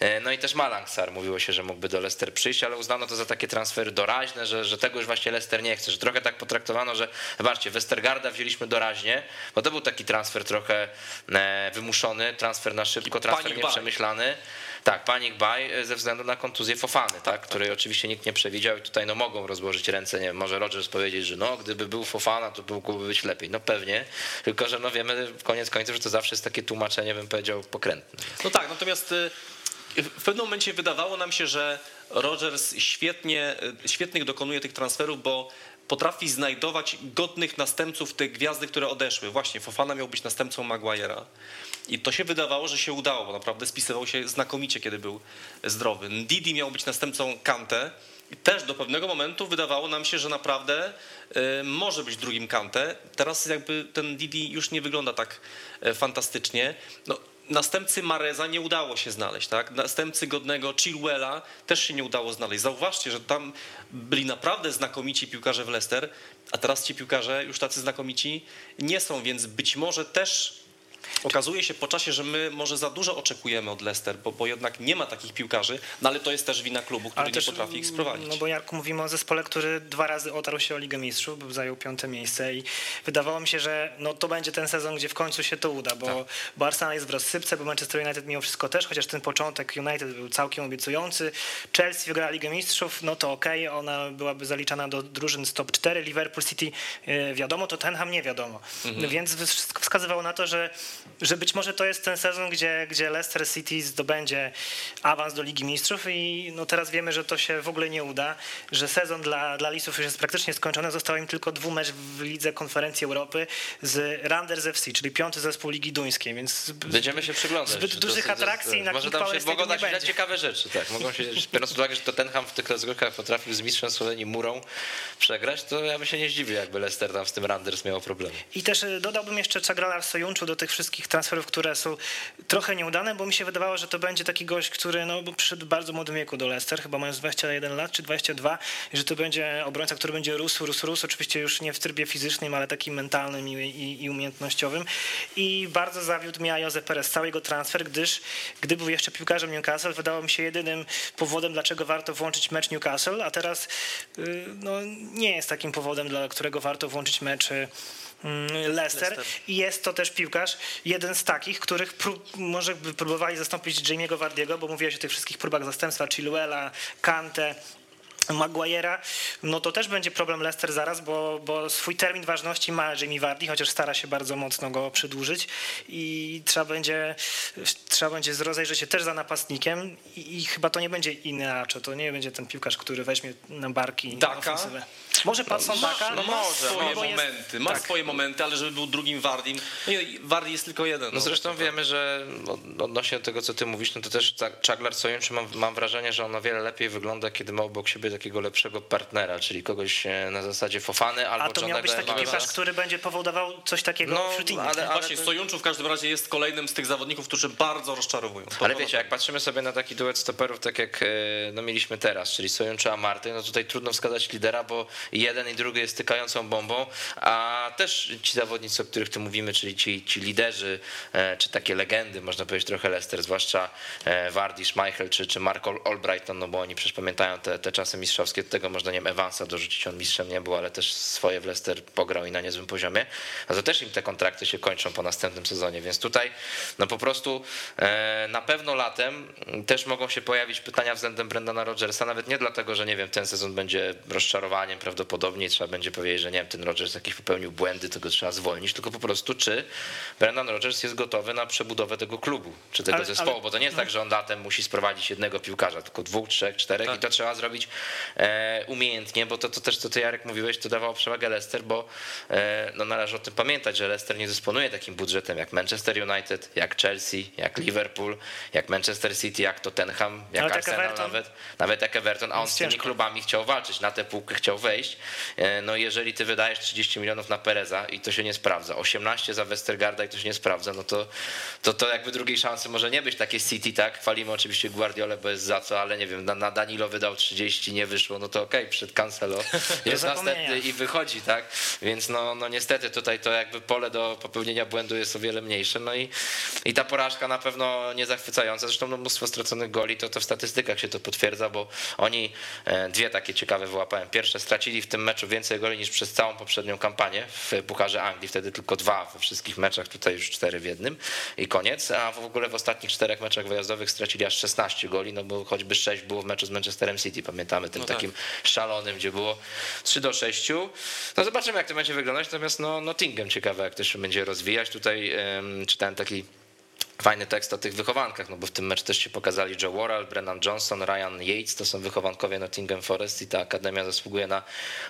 E, No i też Malangsar mówiło się, że mógłby do Leicester przyjść, ale uznano to za takie transfery doraźne, że, że tego już właśnie Leicester nie chce, że trochę tak potraktowano, że zobaczcie, Westergarda wzięliśmy doraźnie, bo to był taki transfer trochę e, wymuszony, transfer na szybko, transfer buy. Tak, panic buy ze względu na kontuzję Fofany, tak, której oczywiście nikt nie przewidział i tutaj no mogą rozłożyć ręce, nie wiem, może Rodgers powiedzieć, że no gdyby był Fofana, to mógłby być lepiej. No pewnie, tylko że no wiemy koniec końców, że to zawsze jest takie tłumaczenie, bym powiedział, pokrętne. No tak, natomiast y, w pewnym momencie wydawało nam się, że Rodgers świetnie, y, świetnych dokonuje tych transferów, bo potrafi znajdować godnych następców tych gwiazdy, które odeszły. Właśnie Fofana miał być następcą Maguire'a. I to się wydawało, że się udało, bo naprawdę spisywał się znakomicie, kiedy był zdrowy. Didi miał być następcą Kante. I też do pewnego momentu wydawało nam się, że naprawdę y, może być drugim Kante. Teraz jakby ten Didi już nie wygląda tak e, fantastycznie. No, następcy Mareza nie udało się znaleźć, tak? Następcy godnego Chilwella też się nie udało znaleźć. Zauważcie, że tam byli naprawdę znakomici piłkarze w Leicester, a teraz ci piłkarze już tacy znakomici nie są, więc być może też Okazuje się po czasie, że my może za dużo oczekujemy od Leicester, bo, bo jednak nie ma takich piłkarzy, no ale to jest też wina klubu, który Ale nie też, potrafi ich sprowadzić. No bo Jarku mówimy o zespole, który dwa razy otarł się o Ligę Mistrzów, bo zajął piąte miejsce i wydawało mi się, że no to będzie ten sezon, gdzie w końcu się to uda, bo, Tak. bo Arsenal jest w rozsypce, bo Manchester United mimo wszystko też, chociaż ten początek United był całkiem obiecujący. Chelsea wygrała Ligę Mistrzów, no to okej, ona byłaby zaliczana do drużyn z top 4, Liverpool City e, wiadomo, to Tottenham nie wiadomo. Mhm. Więc wszystko wskazywało na to, że, że być może to jest ten sezon, gdzie, gdzie Leicester City zdobędzie awans do Ligi Mistrzów i no teraz wiemy, że to się w ogóle nie uda, że sezon dla, dla Lisów już jest praktycznie skończony, został im tylko dwumecz w Lidze Konferencji Europy z Randers FC, czyli piąty zespół Ligi Duńskiej, więc Będziemy się przyglądać. Zbyt dużych atrakcji na Może tam się mogą dać będzie. ciekawe rzeczy, tak. Mogą się, biorąc pod uwagę, że Tottenham w tych rozgrywkach potrafił z mistrzem Słowenii murą przegrać, to ja bym się nie zdziwił, jakby Leicester tam z tym Randers miał problemy. I też y, dodałbym jeszcze Czagrala w Sojunczu do tych wszystkich transferów, które są trochę nieudane, bo mi się wydawało, że to będzie taki gość, który no, przyszedł w bardzo młodym wieku do Leicester, chyba mając 21 lat czy 22, i że to będzie obrońca, który będzie rósł, rósł, rósł, oczywiście już nie w trybie fizycznym, ale takim mentalnym i, i, i umiejętnościowym. I bardzo zawiódł mnie Jose Perez, cały jego transfer, gdyż gdy był jeszcze piłkarzem Newcastle, wydało mi się jedynym powodem, dlaczego warto włączyć mecz Newcastle, a teraz y, no, nie jest takim powodem, dla którego warto włączyć mecz mm, Leicester. Leicester. I jest to też piłkarz, jeden z takich, których może by próbowali zastąpić Jamie'ego Wardiego, bo mówiłeś o tych wszystkich próbach zastępstwa Chilwella, Kante, Maguire'a, no to też będzie problem Leicester zaraz, bo, bo swój termin ważności ma Jamie Vardy, chociaż stara się bardzo mocno go przedłużyć i trzeba będzie, trzeba będzie rozejrzeć się też za napastnikiem i, i chyba to nie będzie Ineacho, to nie będzie ten piłkarz, który weźmie na barki Daka? ofensywę. Może Patson Daka? no ma może, swoje bo jest- momenty, ma tak. swoje momenty, ale żeby był drugim Wardim, no Wardi jest tylko jeden. No zresztą wiemy, że od- odnośnie do tego, co ty mówisz, no to też Czaglar Sojunczu mam, mam wrażenie, że on o wiele lepiej wygląda, kiedy ma obok siebie takiego lepszego partnera, czyli kogoś e, na zasadzie Fofany albo A to miał być taki piłkarz, który będzie powodował coś takiego No, wśród innych. ale- nie? Właśnie, to- Sojunczu w każdym razie jest kolejnym z tych zawodników, którzy bardzo rozczarowują. To Ale wiecie, jak patrzymy sobie na taki duet stoperów, tak jak e, no, mieliśmy teraz, czyli Sojunczu a Marty, no tutaj trudno wskazać lidera, bo jeden i drugi jest tykającą bombą, a też ci zawodnicy, o których tu mówimy, czyli ci, ci liderzy, e, czy takie legendy, można powiedzieć trochę Leicester, zwłaszcza e, Wardy, Schmeichel, czy, czy Mark Albrighton, no bo oni przecież pamiętają te, te czasy mistrzowskie, do tego można, nie wiem, Evansa dorzucić, on mistrzem nie był, ale też swoje w Leicester pograł i na niezłym poziomie, no to też im te kontrakty się kończą po następnym sezonie, więc tutaj no po prostu e, na pewno latem też mogą się pojawić pytania względem Brendana Rodgersa, nawet nie dlatego, że nie wiem, ten sezon będzie rozczarowaniem prawdopodobnie i trzeba będzie powiedzieć, że nie wiem, ten Rodgers jakiś popełnił błędy, tego trzeba zwolnić, tylko po prostu czy Brendan Rodgers jest gotowy na przebudowę tego klubu, czy tego Ale- zespołu, ale- bo to nie jest tak, że on latem musi sprowadzić jednego piłkarza, tylko dwóch, trzech, czterech Tak. i to trzeba zrobić e, umiejętnie, bo to, to też, co ty Jarek mówiłeś, to dawało przewagę Leicester, bo e, no, należy o tym pamiętać, że Leicester nie dysponuje takim budżetem jak Manchester United, jak Chelsea, jak Liverpool, jak Manchester City, jak Tottenham, jak Nawet jak Arsenal nawet, nawet jak Everton, a on z tymi klubami chciał walczyć, na tę półkę chciał wejść. E, No jeżeli ty wydajesz 30 milionów na Pereza i to się nie sprawdza, 18 za Westergaarda i to się nie sprawdza, no to, to, to jakby drugiej szansy może nie być takie City, tak? Chwalimy oczywiście Guardiolę, bo jest za co, ale nie wiem, na, na Danilo wydał 30, nie wyszło, no to okej, okay, przed Cancelo jest następny i wychodzi, tak? Więc no, no niestety tutaj to jakby pole do popełnienia błędu jest o wiele mniejsze, no i, i ta porażka na pewno nie zachwycająca, zresztą no, mnóstwo straconych goli, to, to w statystykach się to potwierdza, bo oni e, dwie takie ciekawe wyłapałem. Pierwsze stracili w tym meczu więcej goli niż przez całą poprzednią kampanię w Pucharze Anglii, wtedy tylko dwa we wszystkich meczach, tutaj już cztery w jednym i koniec, a w ogóle w ostatnich czterech meczach wyjazdowych stracili aż 16 goli, no bo choćby 6 było w meczu z Manchesterem City, pamiętamy, tym no tak. takim szalonym, gdzie było 3 do 6. No zobaczymy, jak to będzie wyglądać, natomiast no, Nottingham ciekawe, jak to się będzie rozwijać. Tutaj um, czytałem taki fajny tekst o tych wychowankach, no bo w tym meczu też się pokazali Joe Worrell, Brennan Johnson, Ryan Yates, to są wychowankowie Nottingham Forest i ta akademia zasługuje na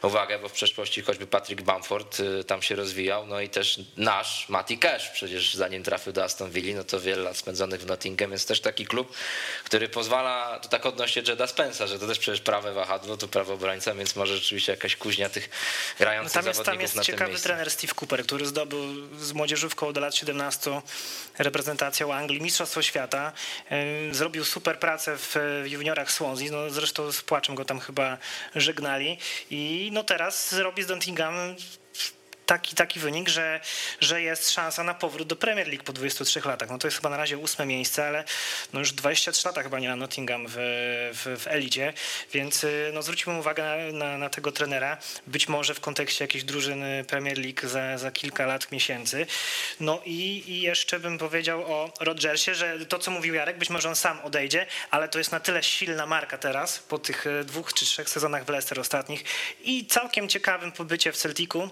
uwagę, bo w przeszłości choćby Patrick Bamford y, tam się rozwijał, no i też nasz Matty Cash, przecież zanim trafił do Aston Villa, no to wiele lat spędzonych w Nottingham, jest też taki klub, który pozwala, to tak odnośnie Jeda Spensa, że to też przecież prawe wahadło, to prawo obrońca, więc może rzeczywiście jakaś kuźnia tych grających no tam jest, zawodników tam jest ciekawy trener Steve Cooper, który zdobył z młodzieżówką do lat 17 reprezentację reprezentacją Anglii, Mistrzostwo Świata. Zrobił super pracę w juniorach Swansea, no zresztą z płaczem go tam chyba żegnali i no teraz robi z Nottingham taki, taki wynik, że, że jest szansa na powrót do Premier League po 23 latach. No to jest chyba na razie ósme miejsce, ale no już 23 lata chyba nie ma Nottingham w, w, w elicie, więc y, no zwróćmy uwagę na, na, na, tego trenera, być może w kontekście jakiejś drużyny Premier League za, za kilka lat, miesięcy. No i, i jeszcze bym powiedział o Rodgersie, że to, co mówił Jarek, być może on sam odejdzie, ale to jest na tyle silna marka teraz, po tych y, dwóch czy trzech sezonach w Leicester ostatnich i całkiem ciekawym pobycie w Celticu,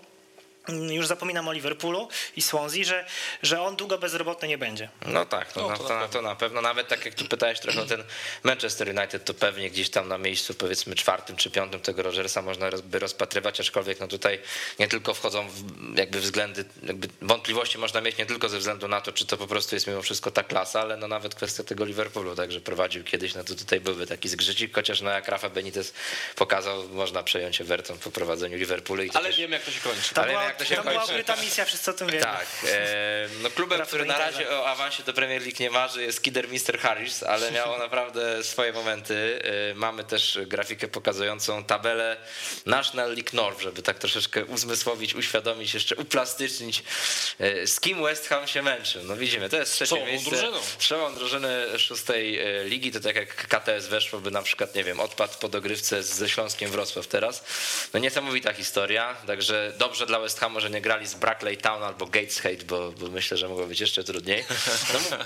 już zapominam o Liverpoolu i Swansea, że, że on długo bezrobotny nie będzie. No tak, to, no, na, to, na, to, na pewno. Nawet tak jak tu pytałeś trochę o ten Manchester United, to pewnie gdzieś tam na miejscu powiedzmy czwartym czy piątym tego Rogersa można by rozpatrywać, aczkolwiek no tutaj nie tylko wchodzą w jakby względy, jakby wątpliwości można mieć nie tylko ze względu na to, czy to po prostu jest mimo wszystko ta klasa, ale no nawet kwestia tego Liverpoolu, także prowadził kiedyś, no to tutaj byłby taki zgrzycik, chociaż no jak Rafa Benitez pokazał, można przejąć Everton po prowadzeniu Liverpoolu. ale też... wiem jak to się kończy. Ale to się to kończy. była ta misja, wszyscy o tym wiemy. Tak. E, no klubem, który na razie o awansie do Premier League nie marzy jest Kidderminster Harris, ale miało naprawdę swoje momenty. E, mamy też grafikę pokazującą tabelę National League North, żeby tak troszeczkę uzmysłowić, uświadomić, jeszcze uplastycznić, e, z kim West Ham się męczy. No widzimy, to jest trzecie Czołą miejsce. Drużyną. Czołą drużyny szóstej e, ligi, to tak jak KTS weszłoby na przykład, nie wiem, odpad po dogrywce ze Śląskiem Wrocław teraz. No niesamowita historia, także dobrze dla West Hamu, że nie grali z Brackley Town albo Gateshead, bo, bo myślę, że mogło być jeszcze trudniej.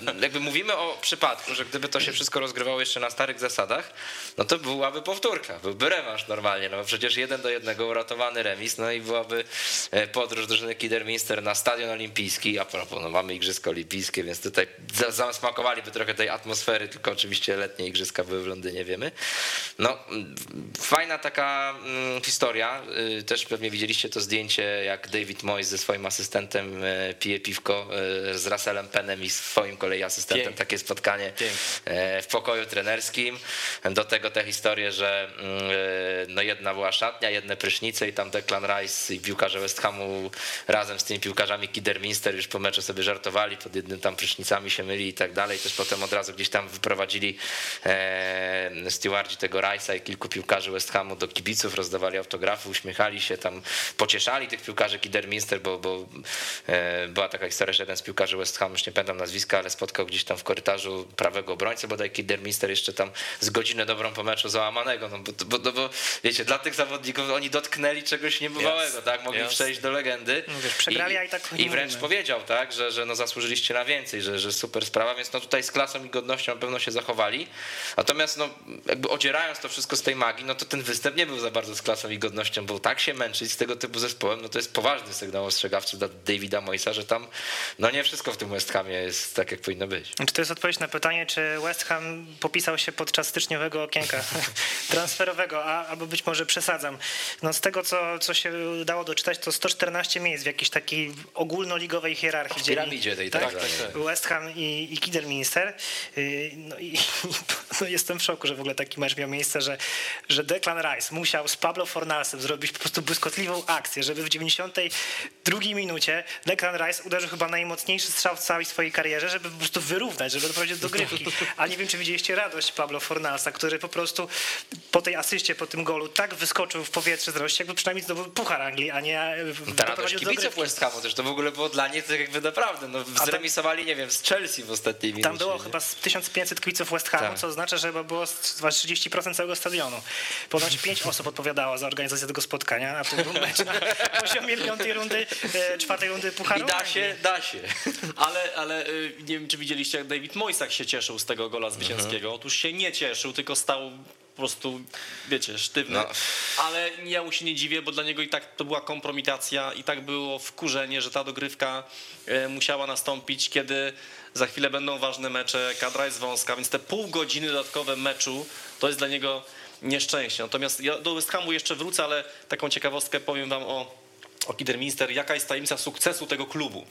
No, jakby mówimy o przypadku, że gdyby to się wszystko rozgrywało jeszcze na starych zasadach, no to byłaby powtórka, byłby rewanż normalnie, no bo przecież jeden do jednego uratowany remis, no i byłaby e, podróż drużyny Kidderminster na stadion olimpijski, a propos, no mamy igrzyska olimpijskie, więc tutaj zasmakowaliby trochę tej atmosfery, tylko oczywiście letnie igrzyska były w Londynie, wiemy. No, fajna taka historia, y, też pewnie widzieliście to zdjęcie, jak David Moyes ze swoim asystentem e, pije piwko e, z Russellem Penem i swoim kolei asystentem. Pięk. Takie spotkanie Pięk. E, w pokoju trenerskim. Do tego te historie, że mm, no jedna była szatnia, jedne prysznice i tam Declan Rice i piłkarze West Hamu razem z tymi piłkarzami Kidderminster już po meczu sobie żartowali, pod jednym tam prysznicami się myli i tak dalej. Też potem od razu gdzieś tam wyprowadzili stewardzi tego Rice'a i kilku piłkarzy West Hamu do kibiców, rozdawali autografy, uśmiechali się, tam pocieszali tych piłkarzy Kidderminster, bo, bo e, była taka historia, że jeden z piłkarzy West Ham, już nie pamiętam nazwiska, ale spotkał gdzieś tam w korytarzu prawego obrońcę, bodaj Kidderminster jeszcze tam z godzinę dobrą po meczu załamanego, no bo, bo, no bo wiecie, dla tych zawodników oni dotknęli czegoś niebywałego, yes. tak, mogli yes. przejść do legendy. No wiesz, przegrali, I, a i tak I wręcz powiedział, tak, że, że no zasłużyliście na więcej, że, że super sprawa, więc no tutaj z klasą i godnością na pewno się zachowali, natomiast no jakby odzierając to wszystko z tej magii, no to ten występ nie był za bardzo z klasą i godnością, bo tak się męczyć z tego typu zespołem, no to jest poważny sygnał ostrzegawczy dla Davida Moisa, że tam no nie wszystko w tym West Hamie jest tak, jak powinno być. Czy to jest odpowiedź na pytanie, czy West Ham popisał się podczas styczniowego okienka transferowego, a, albo być może przesadzam. No z tego, co, co się udało doczytać, to 114 miejsc w jakiejś takiej ogólnoligowej hierarchii. W piramidzie tej, tak? tak, tak. West Ham i, i Kidderminster. Y, no i, no jestem w szoku, że w ogóle taki mecz miał miejsce, że, że Declan Rice musiał z Pablo Fornalsem zrobić po prostu błyskotliwą akcję, żeby w 92 minucie Declan Rice uderzył chyba najmocniejszy strzał w całej swojej karierze, żeby po prostu wyrównać, żeby doprowadzić do grywki. A nie wiem, czy widzieliście radość Pablo Fornalsa, który po prostu po tej asyście, po tym golu tak wyskoczył w powietrze z radości, jakby przynajmniej zdobył puchar Anglii, a nie e, Ta radość kibiców. West Hamu też, to w ogóle było dla nich tak jakby naprawdę, no zremisowali, nie wiem, z Chelsea w ostatniej minucie. Tam było nie? chyba z 1500 kibiców West Hamu, Tak. co oznacza, że chyba było z 30% całego stadionu. Ponoć 5 osób odpowiadało za organizację tego spotkania, a to był mecz na poziomie piątej rundy, e, czwartej rundy Pucharu I da się, da się. Ale, ale y, nie wiem, czy widzieliście, jak David Moyes jak się cieszył z tego gola zwycięskiego. Otóż się nie cieszył, tylko stał po prostu, wiecie, sztywny. No. Ale ja mu się nie dziwię, bo dla niego i tak to była kompromitacja, i tak było wkurzenie, że ta dogrywka e, musiała nastąpić, kiedy za chwilę będą ważne mecze, kadra jest wąska, więc te pół godziny dodatkowe meczu to jest dla niego nieszczęście. Natomiast ja do West Hamu jeszcze wrócę, ale taką ciekawostkę powiem wam o o Kidderminster, jaka jest tajemnica sukcesu tego klubu.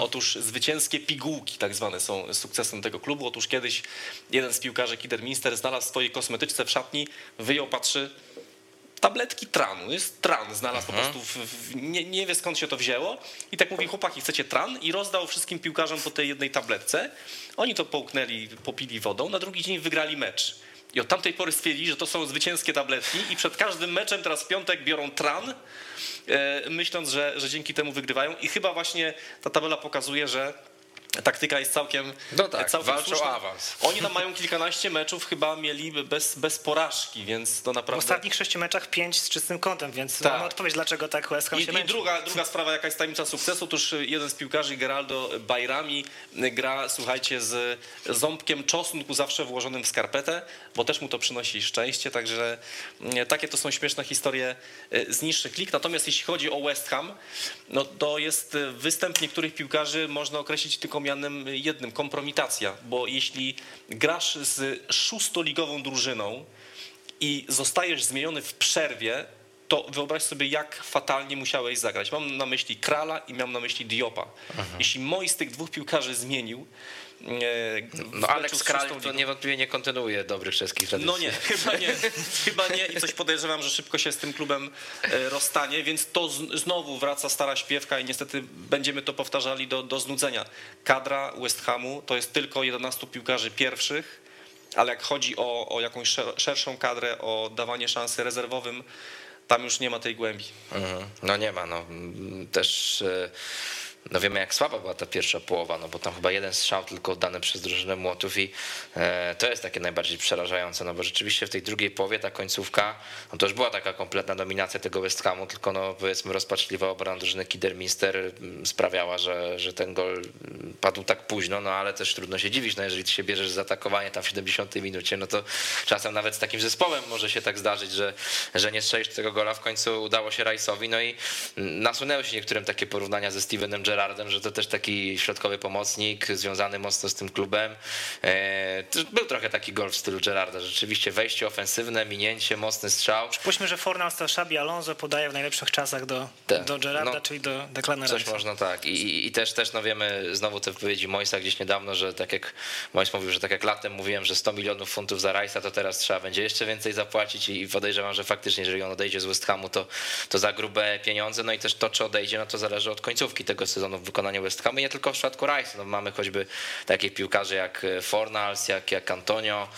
Otóż zwycięskie pigułki tak zwane są sukcesem tego klubu. Otóż kiedyś jeden z piłkarzy Kidderminster znalazł w swojej kosmetyczce w szatni, wyjął, patrzy, tabletki tranu, jest tran, znalazł po prostu, w, nie, nie wie skąd się to wzięło i tak mówi, chłopaki, chcecie tran? I rozdał wszystkim piłkarzom po tej jednej tabletce. Oni to połknęli, popili wodą, na drugi dzień wygrali mecz. I od tamtej pory stwierdzili, że to są zwycięskie tabletki i przed każdym meczem teraz w piątek biorą tran, e, myśląc, że, że dzięki temu wygrywają i chyba właśnie ta tabela pokazuje, że taktyka jest całkiem, No tak, całkiem słuszna. awans. Oni tam mają kilkanaście meczów, chyba mieli bez, bez porażki, więc to W naprawdę... ostatnich sześciu meczach pięć z czystym kątem, więc Tak. mamy odpowiedź, dlaczego tak West Ham I, się I męczy. druga, druga sprawa, jaka jest tajemnica sukcesu, otóż jeden z piłkarzy, Geraldo Bajrami, gra, słuchajcie, z ząbkiem czosnku zawsze włożonym w skarpetę, bo też mu to przynosi szczęście, także mm, takie to są śmieszne historie e, z niższych lig. Natomiast jeśli chodzi o West Ham, no to jest e, występ niektórych piłkarzy można określić tylko mianem jednym, kompromitacja, bo jeśli grasz z szóstoligową drużyną, i zostajesz zmieniony w przerwie, to wyobraź sobie, jak fatalnie musiałeś zagrać. Mam na myśli Krala i mam na myśli Diopa. Jeśli moi z tych dwóch piłkarzy zmienił. e, No z Kral to niewątpliwie nie kontynuuje dobrych czeskich tradycji. no nie, chyba nie, chyba nie i coś podejrzewam, że szybko się z tym klubem e, rozstanie, więc to znowu wraca stara śpiewka i niestety będziemy to powtarzali do, do znudzenia. Kadra West Hamu to jest tylko 11 piłkarzy pierwszych, ale jak chodzi o, o jakąś szer- szerszą kadrę, o dawanie szansy rezerwowym, tam już nie ma tej głębi. Mhm. No nie ma, no też e, no wiemy jak słaba była ta pierwsza połowa, no bo tam chyba jeden strzał tylko oddany przez drużynę Młotów i e, to jest takie najbardziej przerażające, no bo rzeczywiście w tej drugiej połowie ta końcówka, no to już była taka kompletna dominacja tego West Hamu, tylko no powiedzmy rozpaczliwa obrona drużyny Kiderminster mm, sprawiała, że, że ten gol mm, padł tak późno, no ale też trudno się dziwić, no jeżeli ty się bierzesz za atakowanie tam w 70 minucie, no to czasem nawet z takim zespołem może się tak zdarzyć, że, że nie strzelisz tego gola, w końcu udało się Rice'owi, no i nasunęły się niektórym takie porównania ze Stevenem Gerrardem, że to też taki środkowy pomocnik, związany mocno z tym klubem. E, Był trochę taki gol w stylu Gerrarda, rzeczywiście wejście ofensywne, minięcie, mocny strzał. Puśćmy, że Fornal to Szabi Alonso podaje w najlepszych czasach do, Tak. do Gerarda, No, czyli do Declana Coś można tak. I, i, też też no wiemy znowu te wypowiedzi Moisa gdzieś niedawno, że tak jak Mois mówił, że tak jak latem mówiłem, że 100 milionów funtów za Rice'a, to teraz trzeba będzie jeszcze więcej zapłacić i podejrzewam, że faktycznie jeżeli on odejdzie z West Hamu, to, to za grube pieniądze. No i też to, czy odejdzie, no to zależy od końcówki tego sezonu w wykonaniu West Hamu. I nie tylko w przypadku Rice'a. No mamy choćby takich piłkarzy jak Fornals, jak, jak Antonio,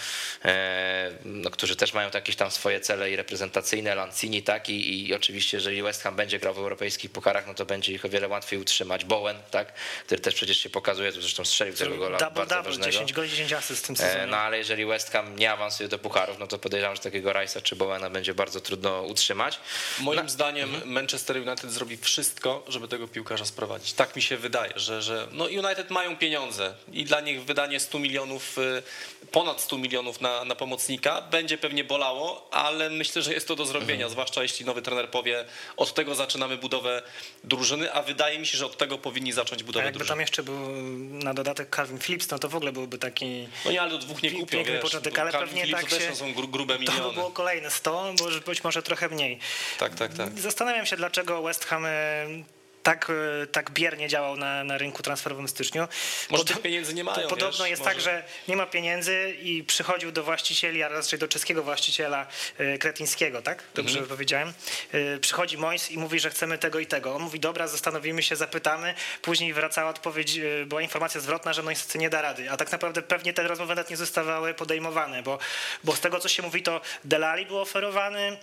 e, no, którzy też mają jakieś tam swoje cele i reprezentacyjne, Lancini, tak? I, I oczywiście, jeżeli West Ham będzie grał w europejskich pucharach, no to będzie ich o wiele łatwiej utrzymać. Bowen, tak? Który też przecież się pokazuje, zresztą strzelił tego gola Double, bardzo double, ważnego. 10 goli, 10 asyst w tym E, sezonie. No ale jeżeli West Ham nie awansuje do pucharów, no to podejrzewam, że takiego Rice'a czy Bowena będzie bardzo trudno utrzymać. Moim zdaniem Manchester United zrobi wszystko, żeby tego piłkarza sprowadzić. Tak mi się wydaje, że, że no United mają pieniądze i dla nich wydanie 100 milionów, y, ponad 100 milionów na, na pomocnika będzie pewnie bolało, ale myślę, że jest to do zrobienia, zwłaszcza jeśli nowy trener powie, od tego zaczynamy budowę drużyny, a wydaje mi się, że od tego powinni zacząć A budowę jakby tam drużyny. jeszcze był na dodatek Calvin Phillips, no to w ogóle byłby taki... No nie, ale do dwóch nie Pi- kupią, piękny wiesz, początek, ale Calvin pewnie Phillips tak się- są gru, grube To by miliony. było kolejne 100, bo być może trochę mniej. Tak, tak, tak. Zastanawiam się, dlaczego West Ham e, tak, e, tak biernie działał na, na rynku transferowym w styczniu. Może tych pieniędzy nie mają, Podobno wiesz, jest może- tak, że nie ma pieniędzy i przychodził do właścicieli, a raczej do czeskiego właściciela e, kretyńskiego, tak? Dobrze Mhm. powiedziałem. E, Przychodzi Mois i mówi, że chcemy tego i tego. On mówi, dobra, zastanowimy się, zapytamy. Później wracała odpowiedź, była informacja zwrotna, że no niestety nie da rady. A tak naprawdę pewnie te rozmowy nawet nie zostawały podejmowane, bo, bo z tego, co się mówi, to Delali był oferowany,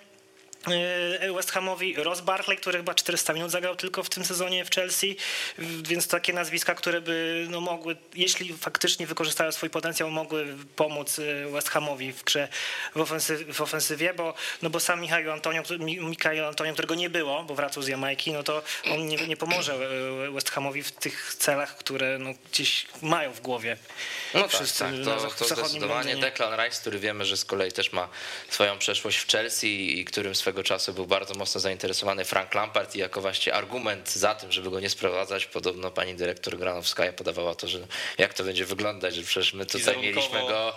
West Hamowi, Ross Barkley, który chyba 400 minut zagrał tylko w tym sezonie w Chelsea, więc takie nazwiska, które by no, mogły, jeśli faktycznie wykorzystają swój potencjał, mogły pomóc e, West Hamowi w grze w, ofensyw, w ofensywie, bo, no bo sam Michał Antonio, Mikael Antonio, którego nie było, bo wracał z Jamajki, no to on nie, nie pomoże e, West Hamowi w tych celach, które no, gdzieś mają w głowie No tak, wszyscy tak, na to, to zdecydowanie Londynie. Declan Rice, który wiemy, że z kolei też ma swoją przeszłość w Chelsea i którym swego czasu był bardzo mocno zainteresowany Frank Lampard i jako właśnie argument za tym, żeby go nie sprowadzać, podobno pani dyrektor Granowskaja podawała to, że jak to będzie wyglądać, że przecież my tutaj mieliśmy go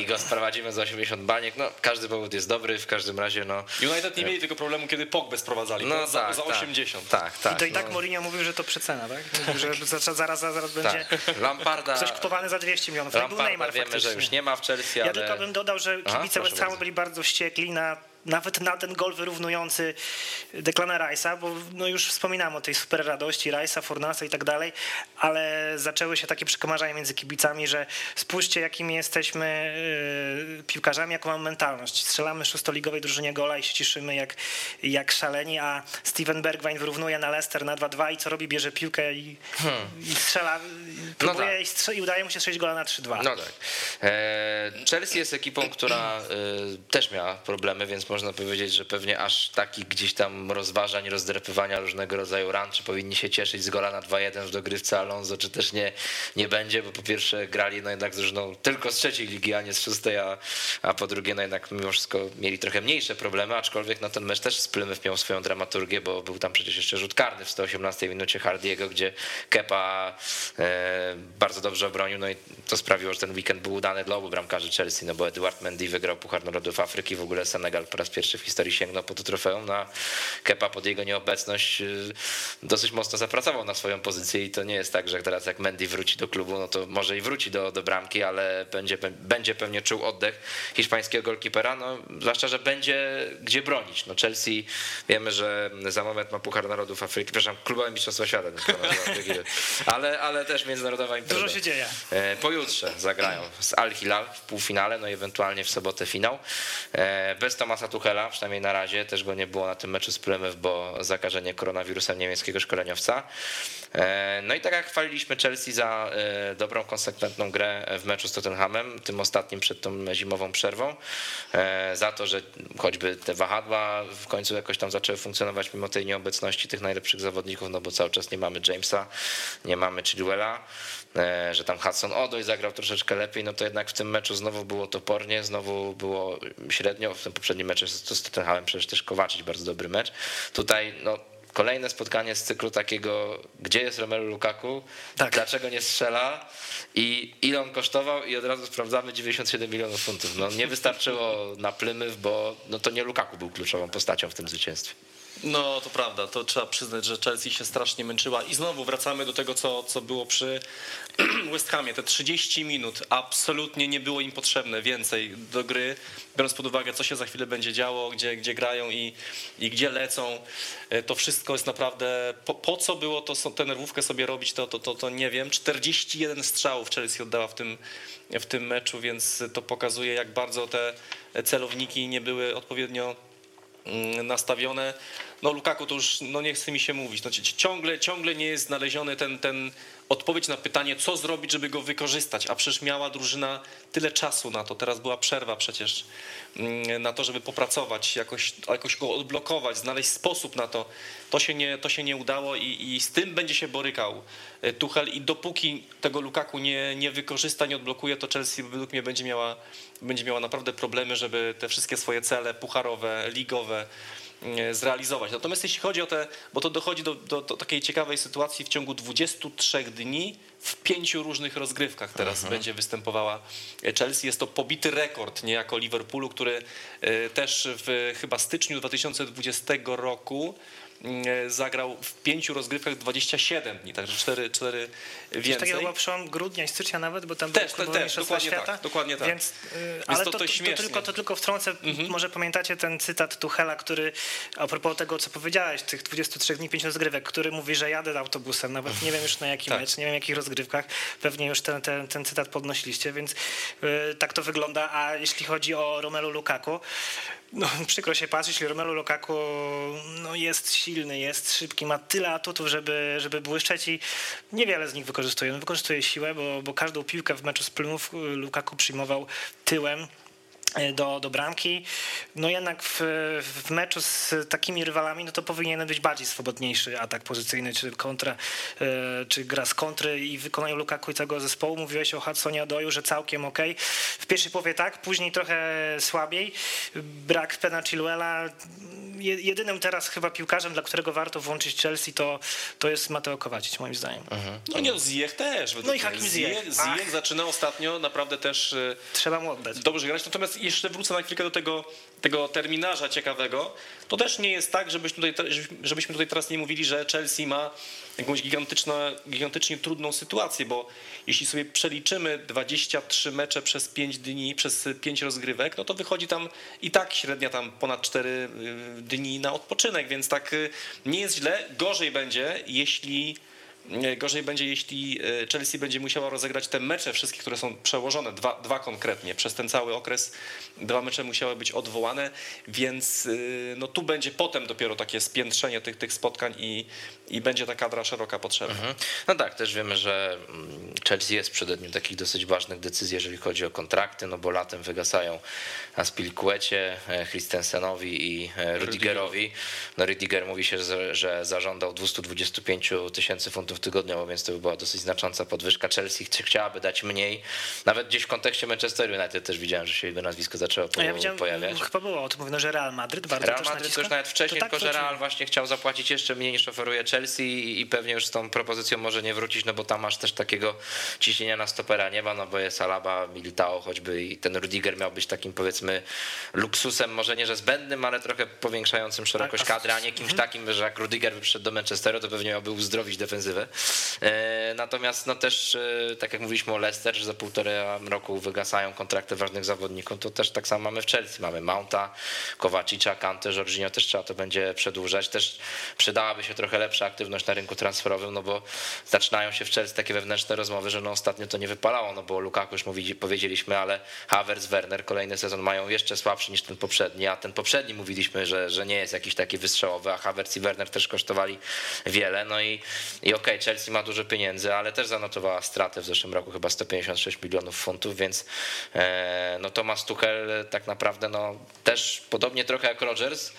i go sprowadzimy za 80 baniek, no każdy powód jest dobry, w każdym razie no... United nie mieli tego problemu, kiedy Pogbę sprowadzali, No no, za, tak, za tak. 80. Tak, tak. I to i tak no, Mourinho mówił, że to przecena, tak? Mówił, że zaraz, zaraz, zaraz będzie tak. Lamparda, ktoś kupowany za 200 milionów. To był Lamparda Neymar wiemy, że faktycznie. już nie ma w Chelsea, Ja ale... tylko bym dodał, że Aha, kibice proszę West Hamu byli bardzo wściekli na nawet na ten gol wyrównujący Declana Rice'a, bo no już wspominałem o tej super radości Rice'a, Fornasa i tak dalej, ale zaczęły się takie przekomarzania między kibicami, że spójrzcie jakimi jesteśmy yy, piłkarzami, jaką mamy mentalność. Strzelamy szóstoligowej drużynie gola i się cieszymy jak, jak szaleni, a Steven Bergwijn wyrównuje na Leicester na 2-2 i co robi? Bierze piłkę i, i strzela, próbuje tak. i, strze- i udaje mu się strzelić gola na 3-2. No tak. E, Chelsea jest ekipą, która e, też miała problemy, więc można powiedzieć, że pewnie aż takich gdzieś tam rozważań, rozdrapywania różnego rodzaju ran, czy powinni się cieszyć z gola na 2-1 w dogrywce Alonso, czy też nie, nie będzie, bo po pierwsze grali no jednak z drużyną tylko z trzeciej ligi, a nie z szóstej, a, a po drugie no jednak mimo wszystko mieli trochę mniejsze problemy, aczkolwiek no ten mecz też z Plymouth miał swoją dramaturgię, bo był tam przecież jeszcze rzut karny w 118 minucie Hardiego, gdzie Kepa e, bardzo dobrze obronił, no i to sprawiło, że ten weekend był udany dla obu bramkarzy Chelsea, no bo Eduard Mendy wygrał Puchar Narodów Afryki, w ogóle Senegal raz pierwszy w historii sięgnął po to trofeum, no a Kepa pod jego nieobecność y, dosyć mocno zapracował na swoją pozycję i to nie jest tak, że teraz jak Mendy wróci do klubu, no to może i wróci do, do bramki, ale będzie, będzie pewnie czuł oddech hiszpańskiego golkipera, no zwłaszcza, że będzie gdzie bronić. No Chelsea wiemy, że za moment ma Puchar Narodów Afryki, przepraszam, klubowe mistrzostwa świata, ale, ale też międzynarodowa impreza. Dużo się dzieje. E, Pojutrze zagrają z Al Hilal w półfinale, no i ewentualnie w sobotę finał. E, Bez Tomasa Tuchela, przynajmniej na razie, też go nie było na tym meczu z Plymouth, bo zakażenie koronawirusem niemieckiego szkoleniowca. E, No i tak jak chwaliliśmy Chelsea za e, dobrą, konsekwentną grę w meczu z Tottenhamem, tym ostatnim przed tą zimową przerwą, e, za to, że choćby te wahadła w końcu jakoś tam zaczęły funkcjonować mimo tej nieobecności tych najlepszych zawodników, no bo cały czas nie mamy Jamesa, nie mamy Chilwella, że tam Hudson Odoi zagrał troszeczkę lepiej, no to jednak w tym meczu znowu było topornie, znowu było średnio, w tym poprzednim meczu z Tottenhamem przecież też Kowaczyć bardzo dobry mecz. Tutaj no kolejne spotkanie z cyklu takiego, gdzie jest Romelu Lukaku, Tak. dlaczego nie strzela i ile on kosztował i od razu sprawdzamy 97 milionów funtów. No nie wystarczyło na Plymouth, bo no to nie Lukaku był kluczową postacią w tym zwycięstwie. No to prawda, to trzeba przyznać, że Chelsea się strasznie męczyła i znowu wracamy do tego, co, co było przy West Hamie. Te 30 minut absolutnie nie było im potrzebne więcej do gry, biorąc pod uwagę, co się za chwilę będzie działo, gdzie, gdzie grają i, i gdzie lecą. E, To wszystko jest naprawdę, po, po co było to, tę nerwówkę sobie robić, to, to, to, to nie wiem. 41 strzałów Chelsea oddała w tym, w tym meczu, więc to pokazuje, jak bardzo te celowniki nie były odpowiednio nastawione. No Lukaku to już no nie chce mi się mówić. Ci- ciągle, ciągle nie jest znaleziony ten, ten odpowiedź na pytanie, co zrobić, żeby go wykorzystać. A przecież miała drużyna tyle czasu na to. Teraz była przerwa przecież mm, na to, żeby popracować, jakoś, jakoś go odblokować, znaleźć sposób na to. To się nie, to się nie udało i, i z tym będzie się borykał e, Tuchel i dopóki tego Lukaku nie, nie wykorzysta, nie odblokuje, to Chelsea według mnie będzie miała, będzie miała naprawdę problemy, żeby te wszystkie swoje cele pucharowe, ligowe zrealizować. Natomiast jeśli chodzi o te, bo to dochodzi do, do, do takiej ciekawej sytuacji w ciągu 23 dni w pięciu różnych rozgrywkach teraz będzie występowała Chelsea. Jest to pobity rekord niejako Liverpoolu, który e, też w chyba styczniu 2020 roku zagrał w pięciu rozgrywkach 27 dni, także 4, 4 Coś więcej. takiego było przełom grudnia i stycznia nawet, bo tam Też, były te- też, dokładnie świata. tak, dokładnie tak. Więc, y, ale to- to, to to, tylko, to tylko wtrącę, może pamiętacie ten cytat Tuchela, który a propos tego, co powiedziałeś, tych 23 dni, 5 rozgrywek, który mówi, że jadę autobusem, nawet nie wiem już na jaki Tak. mecz, nie wiem jakich rozgrywkach, pewnie już ten, ten, ten cytat podnosiliście, więc y, tak to wygląda, a jeśli chodzi o Romelu Lukaku, no, przykro się patrzeć, Romelu Lukaku no, jest silny, jest szybki, ma tyle atutów, żeby, żeby błyszczeć i niewiele z nich wykorzystuje. No, wykorzystuje siłę, bo, bo każdą piłkę w meczu z Plymouth Lukaku przyjmował tyłem do, do bramki. No jednak w, w meczu z takimi rywalami, no to powinien być bardziej swobodniejszy atak pozycyjny, czy kontra, e, czy gra z kontry i w wykonaniu Lukaku i całego zespołu. Mówiłeś o Hudsonie Odoju, że całkiem ok. W pierwszej połowie tak, później trochę słabiej. Brak Pena Chilwella. Je- Jedynym teraz chyba piłkarzem, dla którego warto włączyć Chelsea, to, to jest Mateo Kowacic, moim zdaniem. No nie, Ziyech też. No i. Hakim Ziyech. Ziyech, Ziyech zaczyna ostatnio naprawdę też e, Trzeba mu oddać. dobrze grać. Natomiast jeszcze wrócę na chwilkę do tego, tego terminarza ciekawego. To też nie jest tak, żebyśmy tutaj, żebyśmy- tutaj teraz nie mówili, że Chelsea ma jakąś gigantyczną, gigantycznie trudną sytuację, bo jeśli sobie przeliczymy 23 mecze przez 5 dni, przez 5 rozgrywek, no to wychodzi tam i tak średnia tam ponad 4 dni na odpoczynek, więc tak y, nie jest źle. Gorzej będzie, jeśli Gorzej będzie, jeśli e, Chelsea będzie musiała rozegrać te mecze wszystkie, które są przełożone, dwa, dwa konkretnie. Przez ten cały okres dwa mecze musiały być odwołane, więc y, no tu będzie potem dopiero takie spiętrzenie tych, tych spotkań i, i będzie ta kadra szeroka potrzebna. Mhm. No tak, też wiemy, że mm, Chelsea jest w przededniu takich dosyć ważnych decyzji, jeżeli chodzi o kontrakty, no bo latem wygasają Aspilicuecie, e, Christensenowi i e, Rudigerowi. No Rudiger mówi się, że, że zażądał 225 tysięcy funtów tygodniowo, więc to by była dosyć znacząca podwyżka. Chelsea chci- chciałaby dać mniej. Nawet gdzieś w kontekście Manchester United też widziałem, że się jego nazwisko zaczęło po, A ja pojawiać. chyba było o tym mówiono, że Real Madryt bardzo Real Madryt naciska. też nawet wcześniej, tak, tylko że Real właśnie chciał zapłacić jeszcze mniej niż oferuje Chelsea i pewnie już z tą propozycją może nie wrócić, no bo tam masz też takiego ciśnienia na stopera nie ma, no bo jest Alaba, Militao choćby i ten Rudiger miał być takim powiedzmy luksusem, może nie że zbędnym, ale trochę powiększającym szerokość A- a- kadry, a nie kimś takim, że jak Rudiger by przyszedł do Manchesteru, to pewnie miałby uzdrowić defensywę. E, Natomiast no też, e, tak jak mówiliśmy o Leicester, że za półtora roku wygasają kontrakty ważnych zawodników, to też tak samo mamy w Chelsea. Mamy Mounta, Kowacicza, Kante, Jorginho też trzeba to będzie przedłużać. Też przydałaby się trochę lepsza aktywność na rynku transferowym, no bo zaczynają się w Chelsea takie wewnętrzne rozmowy, że no ostatnio to nie wypalało, no bo Lukaku już mówi, powiedzieliśmy, ale Havertz, Werner kolejny sezon mają jeszcze słabszy niż ten poprzedni, a ten poprzedni mówiliśmy, że, że nie jest jakiś taki wystrzałowy, a Havertz i Werner też kosztowali wiele, no i, i okej, Chelsea ma dużo pieniędzy, ale też zanotowała stratę w zeszłym roku chyba 156 milionów funtów, więc e, no Thomas Tuchel tak naprawdę no też podobnie trochę jak Rodgers,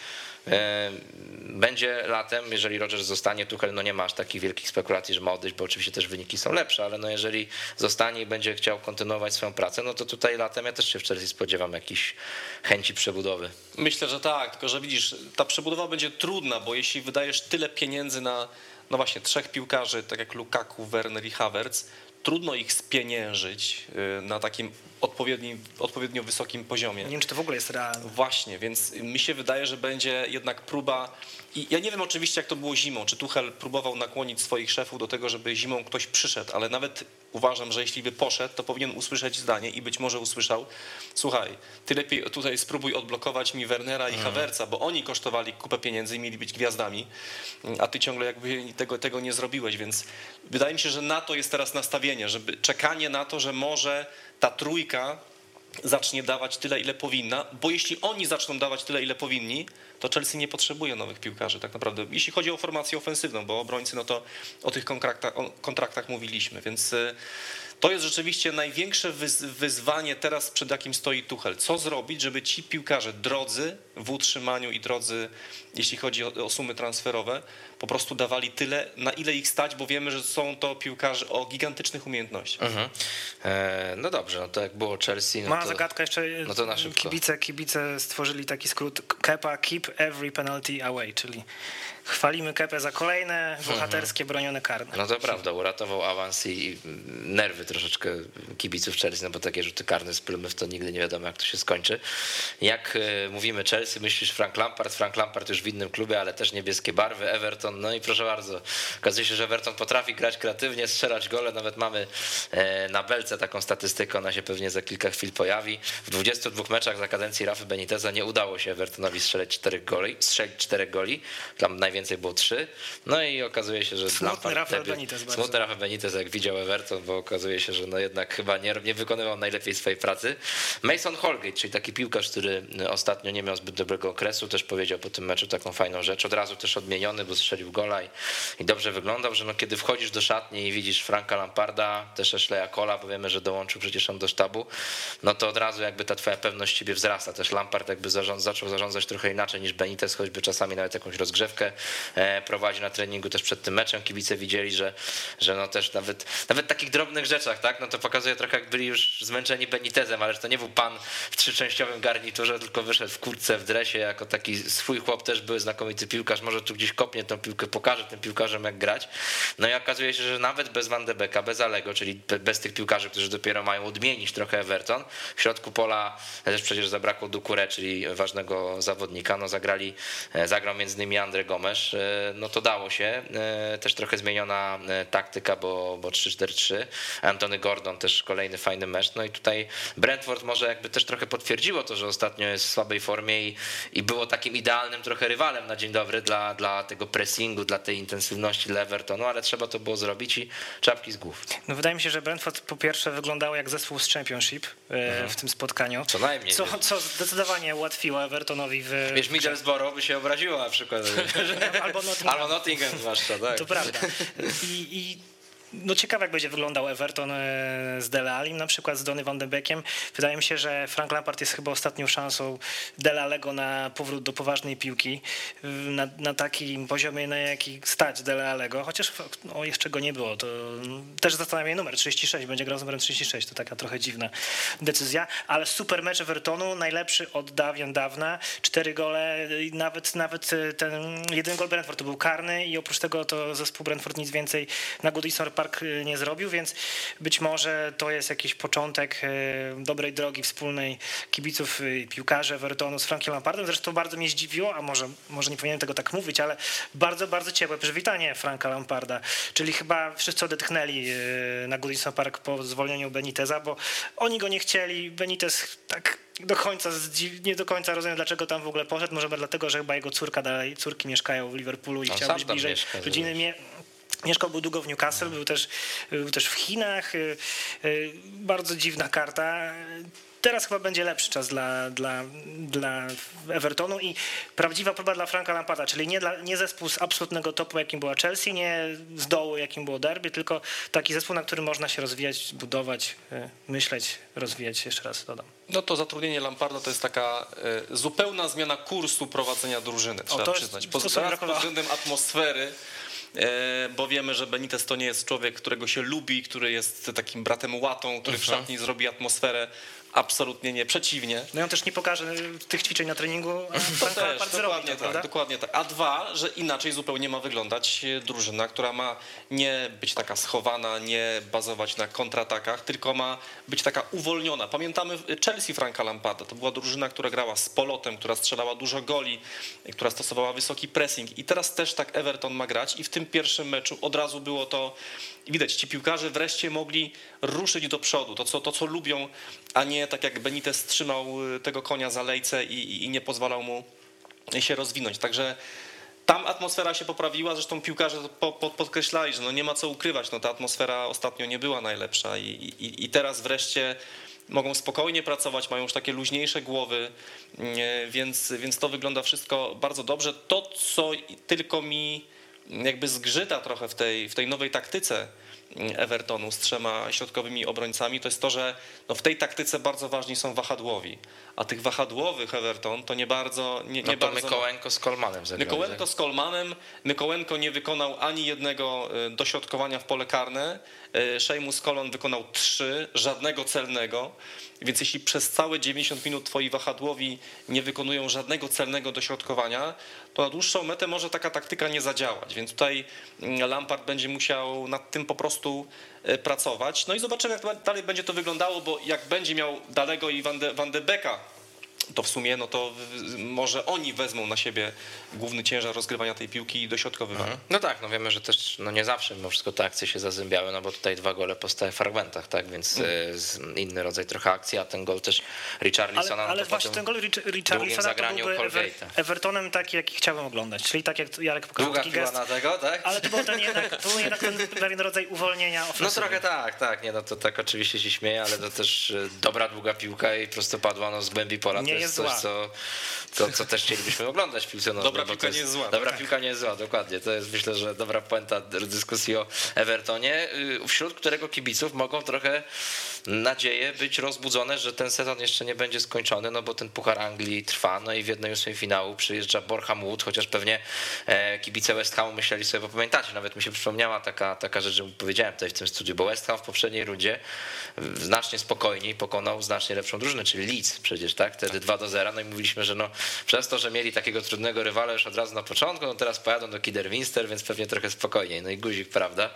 e, będzie latem, jeżeli Rodgers zostanie, Tuchel no nie ma aż takich wielkich spekulacji, że ma odejść, bo oczywiście też wyniki są lepsze, ale no jeżeli zostanie i będzie chciał kontynuować swoją pracę, no to tutaj latem ja też się w Chelsea spodziewam jakiejś chęci przebudowy. Myślę, że tak, tylko że widzisz, ta przebudowa będzie trudna, bo jeśli wydajesz tyle pieniędzy na, no właśnie, trzech piłkarzy, tak jak Lukaku, Werner i Havertz, trudno ich spieniężyć y, na takim odpowiednim, odpowiednio wysokim poziomie. Nie wiem, czy to w ogóle jest realne. Właśnie, więc mi się wydaje, że będzie jednak próba. I ja nie wiem oczywiście, jak to było zimą. Czy Tuchel próbował nakłonić swoich szefów do tego, żeby zimą ktoś przyszedł, ale nawet uważam, że jeśli by poszedł, to powinien usłyszeć zdanie i być może usłyszał: Słuchaj, ty lepiej tutaj spróbuj odblokować mi Wernera i Havertza, bo oni kosztowali kupę pieniędzy i mieli być gwiazdami, a ty ciągle jakby tego, tego nie zrobiłeś. Więc wydaje mi się, że na to jest teraz nastawienie, żeby czekanie na to, że może ta trójka zacznie dawać tyle, ile powinna, bo jeśli oni zaczną dawać tyle, ile powinni, to Chelsea nie potrzebuje nowych piłkarzy tak naprawdę. Jeśli chodzi o formację ofensywną, bo obrońcy, no to o tych kontraktach, o kontraktach mówiliśmy, więc y, to jest rzeczywiście największe wyz- wyzwanie teraz, przed jakim stoi Tuchel. Co zrobić, żeby ci piłkarze drodzy w utrzymaniu i drodzy, jeśli chodzi o, o sumy transferowe, po prostu dawali tyle, na ile ich stać, bo wiemy, że są to piłkarze o gigantycznych umiejętnościach. Mhm. E, no dobrze, no to jak było Chelsea, no Mała to... zagadka jeszcze. no to na szybko. Kibice, kibice stworzyli taki skrót KEPA, Keep Every Penalty Away, czyli chwalimy Kepę za kolejne bohaterskie bronione karne. No to prawda, uratował awans i nerwy troszeczkę kibiców Chelsea, no bo takie rzuty karne z Plymouth to nigdy nie wiadomo jak to się skończy. Jak e, mówimy Chelsea, myślisz Frank Lampard, Frank Lampard już w innym klubie, ale też niebieskie barwy, Everton, no i proszę bardzo, okazuje się, że Everton potrafi grać kreatywnie, strzelać gole, nawet mamy e, na belce taką statystykę, ona się pewnie za kilka chwil pojawi. W 22 meczach za kadencji Rafy Beniteza nie udało się Evertonowi strzelać 4 goli, strzelić 4 goli, tam najwięcej było 3, no i okazuje się, że Smutny wtedy- Benitez bardzo. Smutny Rafa Benitez, jak widział Everton, bo okazuje się, że no jednak chyba nie, nie wykonywał najlepiej swojej pracy. Mason Holgate, czyli taki piłkarz, który ostatnio nie miał zbyt dobrego okresu, też powiedział po tym meczu taką fajną rzecz. Od razu też odmieniony, bo strzelił gola i, i dobrze wyglądał, że no kiedy wchodzisz do szatni i widzisz Franka Lamparda, też Ashleya Cola, bo wiemy, że dołączył przecież on do sztabu, no to od razu jakby ta twoja pewność siebie wzrasta. Też Lampard jakby zarząd, zaczął zarządzać trochę inaczej niż Benitez, choćby czasami nawet jakąś rozgrzewkę e, prowadzi na treningu też przed tym meczem. Kibice widzieli, że, że no też nawet, nawet takich drobnych rzeczach, tak, no to pokazuje trochę jak byli już zmęczeni Benitezem, ale że to nie był pan w trzyczęściowym garniturze, tylko wyszedł w kurtce, w dresie, jako taki swój chłop też był znakomity piłkarz, może tu gdzieś kopnie tą piłkę, pokaże tym piłkarzom jak grać. No i okazuje się, że nawet bez Van de Beeka, bez Alego, czyli be- bez tych piłkarzy, którzy dopiero mają odmienić trochę Everton, w środku pola też przecież zabrakło Dukure, czyli ważnego zawodnika, no zagrali, e, zagrał między innymi Andre Gomes, e, no to dało się, E, też trochę zmieniona e, taktyka, bo, bo 3-4-3, Antony Gordon też kolejny fajny mecz, no i tutaj Brentford może jakby też trochę potwierdziło to, że ostatnio jest w słabej formie i, i było takim idealnym trochę rywalem na dzień dobry dla, dla tego pressingu, dla tej intensywności dla Evertonu, ale trzeba to było zrobić i czapki z głów. No wydaje mi się, że Brentford po pierwsze wyglądało jak zespół z Championship e, w tym spotkaniu. Mhm. Co najmniej. Co, co zdecydowanie ułatwiło Evertonowi w. Wiesz, Middlesbrough by się obraziło na przykład. Albo Nottingham. Albo Nottingham zwłaszcza, tak. To prawda. I, i no ciekawe, jak będzie wyglądał Everton e, z Dele Allim, na przykład z Donny van de Beekiem. Wydaje mi się, że Frank Lampard jest chyba ostatnią szansą Dele Allego na powrót do poważnej piłki, na, na takim poziomie, na jaki stać Dele Allego, chociaż no, jeszcze go nie było. To też zastanawia mnie numer 36, będzie grał z numerem 36, to taka trochę dziwna decyzja, ale super mecz Evertonu, najlepszy od dawien dawna, cztery gole, nawet, nawet e, ten jeden gol Brentford to był karny i oprócz tego to zespół Brentford nic więcej na Goodison Park e, nie zrobił, więc być może to jest jakiś początek e, dobrej drogi wspólnej kibiców i piłkarzy Evertonu z Frankiem Lampardem. Zresztą bardzo mnie zdziwiło, a może, może nie powinienem tego tak mówić, ale bardzo, bardzo ciepłe przywitanie Franka Lamparda, czyli chyba wszyscy odetchnęli na Goodison Park po zwolnieniu Beniteza, bo oni go nie chcieli, Benitez tak do końca, nie do końca rozumiem, dlaczego tam w ogóle poszedł. Może dlatego, że chyba jego córka dalej, córki mieszkają w Liverpoolu i chciał być bliżej mieszka, rodziny. Mie- Mieszkał był długo w Newcastle, był też, był też w Chinach. y, y, Bardzo dziwna karta. Teraz chyba będzie lepszy czas dla, dla, dla Evertonu i prawdziwa próba dla Franka Lamparda, czyli nie, dla, nie zespół z absolutnego topu, jakim była Chelsea, nie z dołu, jakim było Derby, tylko taki zespół, na którym można się rozwijać, budować, y, myśleć, rozwijać, jeszcze raz dodam. No to zatrudnienie Lamparda to jest taka zupełna zmiana kursu prowadzenia drużyny, trzeba to jest- przyznać. to Pod, pod względem atmosfery, bo wiemy, że Benitez to nie jest człowiek, którego się lubi, który jest takim bratem łatą, który w Mhm. szatni zrobi atmosferę. Absolutnie nie, przeciwnie. No i on też nie pokaże tych ćwiczeń na treningu, To też, dokładnie to, tak, prawda? dokładnie tak. A dwa, że inaczej zupełnie ma wyglądać e, drużyna, która ma nie być taka schowana, nie bazować na kontratakach, tylko ma być taka uwolniona. Pamiętamy Chelsea Franka Lampada. To była drużyna, która grała z polotem, która strzelała dużo goli, która stosowała wysoki pressing. I teraz też tak Everton ma grać i w tym pierwszym meczu od razu było to widać, ci piłkarze wreszcie mogli ruszyć do przodu, to co, to co lubią, a nie tak jak Benitez trzymał y, tego konia za lejce i, i, nie pozwalał mu się rozwinąć. Także tam atmosfera się poprawiła, zresztą piłkarze po, po, podkreślali, że no nie ma co ukrywać, no ta atmosfera ostatnio nie była najlepsza i, i, i teraz wreszcie mogą spokojnie pracować, mają już takie luźniejsze głowy, więc, więc to wygląda wszystko bardzo dobrze. To, co tylko mi jakby zgrzyta trochę w tej, w tej nowej taktyce Evertonu z trzema środkowymi obrońcami, to jest to, że no w tej taktyce bardzo ważni są wahadłowi, a tych wahadłowych Everton to nie bardzo... Nie, No nie to bardzo Mykołenko z Kolmanem zagrali. Mykołenko z Kolmanem. Mykołenko nie wykonał ani jednego y, dośrodkowania w pole karne. Y, Seamus Kolon wykonał trzy, żadnego celnego. Więc jeśli przez całe 90 minut twoi wahadłowi nie wykonują żadnego celnego dośrodkowania, to na dłuższą metę może taka taktyka nie zadziałać. Więc tutaj mm, Lampard będzie musiał nad tym po prostu y, pracować. No i zobaczymy, jak dalej będzie to wyglądało, bo jak będzie miał Dalego i Van de, Van de Beeka to w sumie no to w- może oni wezmą na siebie główny ciężar rozgrywania tej piłki i dośrodkowywania. No tak, no wiemy, że też no nie zawsze mimo wszystko te akcje się zazębiały, no bo tutaj dwa gole po stałych fragmentach, tak, więc e, z- inny rodzaj trochę akcji, a ten gol też Richarlisona, Ale, no ale to właśnie ten gol Rich- Richarlisona to byłby Ever. Evertonem taki, jaki chciałbym oglądać. Czyli tak jak Jarek pokazał Długa taki gest. na tego, tak? Ale to był, ten jednak, to był jednak ten pewien rodzaj uwolnienia No ofensywy. trochę tak, tak, nie no to tak oczywiście się śmieje, ale to też e, dobra długa piłka i prostopadła no z głębi pola, Nie to jest jest coś, zła. co, co, co też chcielibyśmy oglądać w piłce nożnej. Dobra piłka nie jest zła, Dobra tak. piłka nie jest zła, dokładnie, to jest myślę, że dobra puenta dyskusji o Evertonie, y, wśród którego kibiców mogą trochę nadzieje być rozbudzone, że ten sezon jeszcze nie będzie skończony, no bo ten Puchar Anglii trwa, no i w jednej ósmej finału przyjeżdża Borham Wood, chociaż pewnie e, kibice West Hamu myśleli sobie, bo pamiętacie, nawet mi się przypomniała taka, taka rzecz, że powiedziałem tutaj w tym studiu, bo West Ham w poprzedniej rundzie znacznie spokojniej pokonał znacznie lepszą drużynę, czyli Leeds przecież, tak? Wtedy 2 do 0, no i mówiliśmy, że no przez to, że mieli takiego trudnego rywala już od razu na początku, no teraz pojadą do Kidderminster, więc pewnie trochę spokojniej, no i guzik, prawda?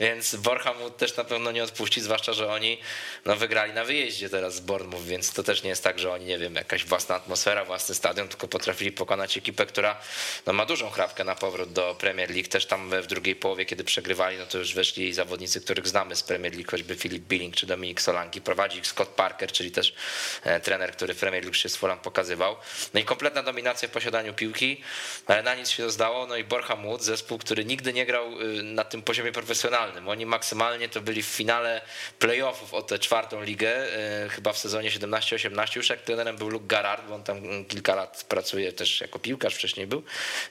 Więc Borham Wood też na pewno nie odpuści, zwłaszcza, że oni no, wygrali na wyjeździe teraz z Bournemouth, więc to też nie jest tak, że oni, nie wiem, jakaś własna atmosfera, własny stadion, tylko potrafili pokonać ekipę, która no, ma dużą chrapkę na powrót do Premier League, też tam w drugiej połowie, kiedy przegrywali, no to już weszli zawodnicy, których znamy z Premier League, choćby Filip Billing czy Dominik Solanki, prowadzi ich Scott Parker, czyli też e, trener, który w Premier League się z Fulham pokazywał. No i kompletna dominacja w posiadaniu piłki, ale na nic się to zdało, no i Borja Wood, zespół, który nigdy nie grał y, na tym poziomie profesjonalnym. Oni maksymalnie to byli w finale playoffów o tę czwartą ligę, y, chyba w sezonie 17-18, już jak trenerem był Luke Garrard, bo on tam mm, kilka lat pracuje też jako piłkarz, wcześniej był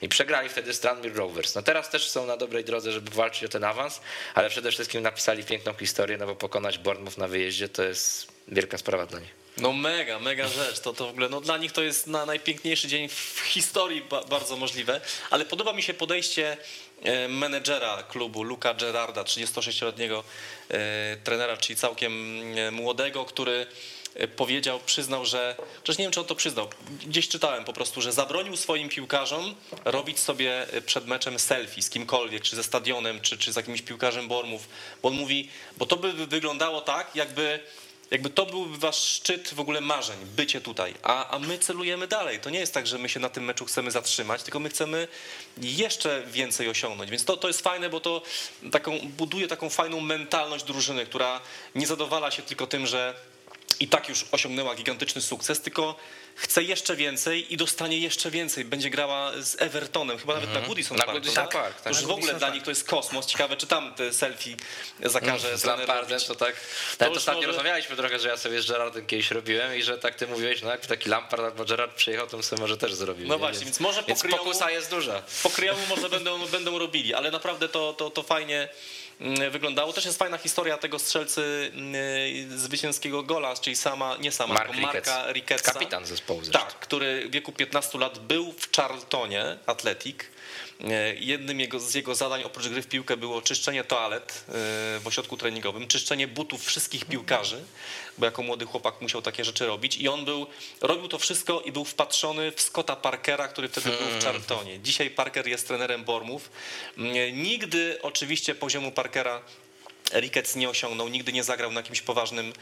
i przegrali wtedy Stranmere Rovers. No teraz też są na dobrej drodze, żeby walczyć o ten awans, ale przede wszystkim napisali piękną historię, no bo pokonać Bournemouth na wyjeździe to jest wielka sprawa dla nich. No mega, mega rzecz. To, to w ogóle, no dla nich to jest na najpiękniejszy dzień w historii ba, bardzo możliwe, ale podoba mi się podejście e, menedżera klubu, Luka Gerarda, 36-letniego e, trenera, czyli całkiem e, młodego, który e, powiedział, przyznał, że, chociaż nie wiem, czy on to przyznał, gdzieś czytałem po prostu, że zabronił swoim piłkarzom robić sobie e, przed meczem selfie z kimkolwiek, czy ze stadionem, czy, czy z jakimś piłkarzem Bormów, bo on mówi, bo to by wyglądało tak, jakby jakby to byłby wasz szczyt w ogóle marzeń, bycie tutaj, a, a my celujemy dalej. To nie jest tak, że my się na tym meczu chcemy zatrzymać, tylko my chcemy jeszcze więcej osiągnąć. Więc to, to jest fajne, bo to taką, buduje taką fajną mentalność drużyny, która nie zadowala się tylko tym, że i tak już osiągnęła gigantyczny sukces, tylko chce jeszcze więcej i dostanie jeszcze więcej. Będzie grała z Evertonem, chyba nawet na Goodison Na Park. Goodison prawda? Park, tak. To już Na w ogóle dla nich to jest kosmos. Ciekawe, czy tam te selfie zakaże Z trener Lampardem to tak. To już ostatnio może- rozmawialiśmy trochę, że ja sobie z Gerardem kiedyś robiłem i że tak ty mówiłeś, no jak taki Lampard albo Gerard przyjechał, to sobie może też zrobił. No nie? właśnie, więc może Więc pokryjomu- pokusa jest duża. po kryjomu może będą, będą robili, ale naprawdę to, to, to fajnie mm, wyglądało. Też jest fajna historia tego strzelcy mm, zwycięskiego gola, czyli sama, nie sama, Mark tylko Marka Ricketts. Ricketsa. Kapitan zespołu zresztą. Tak, który w wieku 15 lat był w Charltonie Athletic. E, Jednym jego, z jego zadań oprócz gry w piłkę było czyszczenie toalet e, w ośrodku treningowym, czyszczenie butów wszystkich piłkarzy, bo jako młody chłopak musiał takie rzeczy robić i on był, robił to wszystko i był wpatrzony w Scotta Parkera, który wtedy był w Charltonie. Dzisiaj Parker jest trenerem Bormów. Nigdy oczywiście poziomu Parkera Ricketts nie osiągnął, nigdy nie zagrał na jakimś poważnym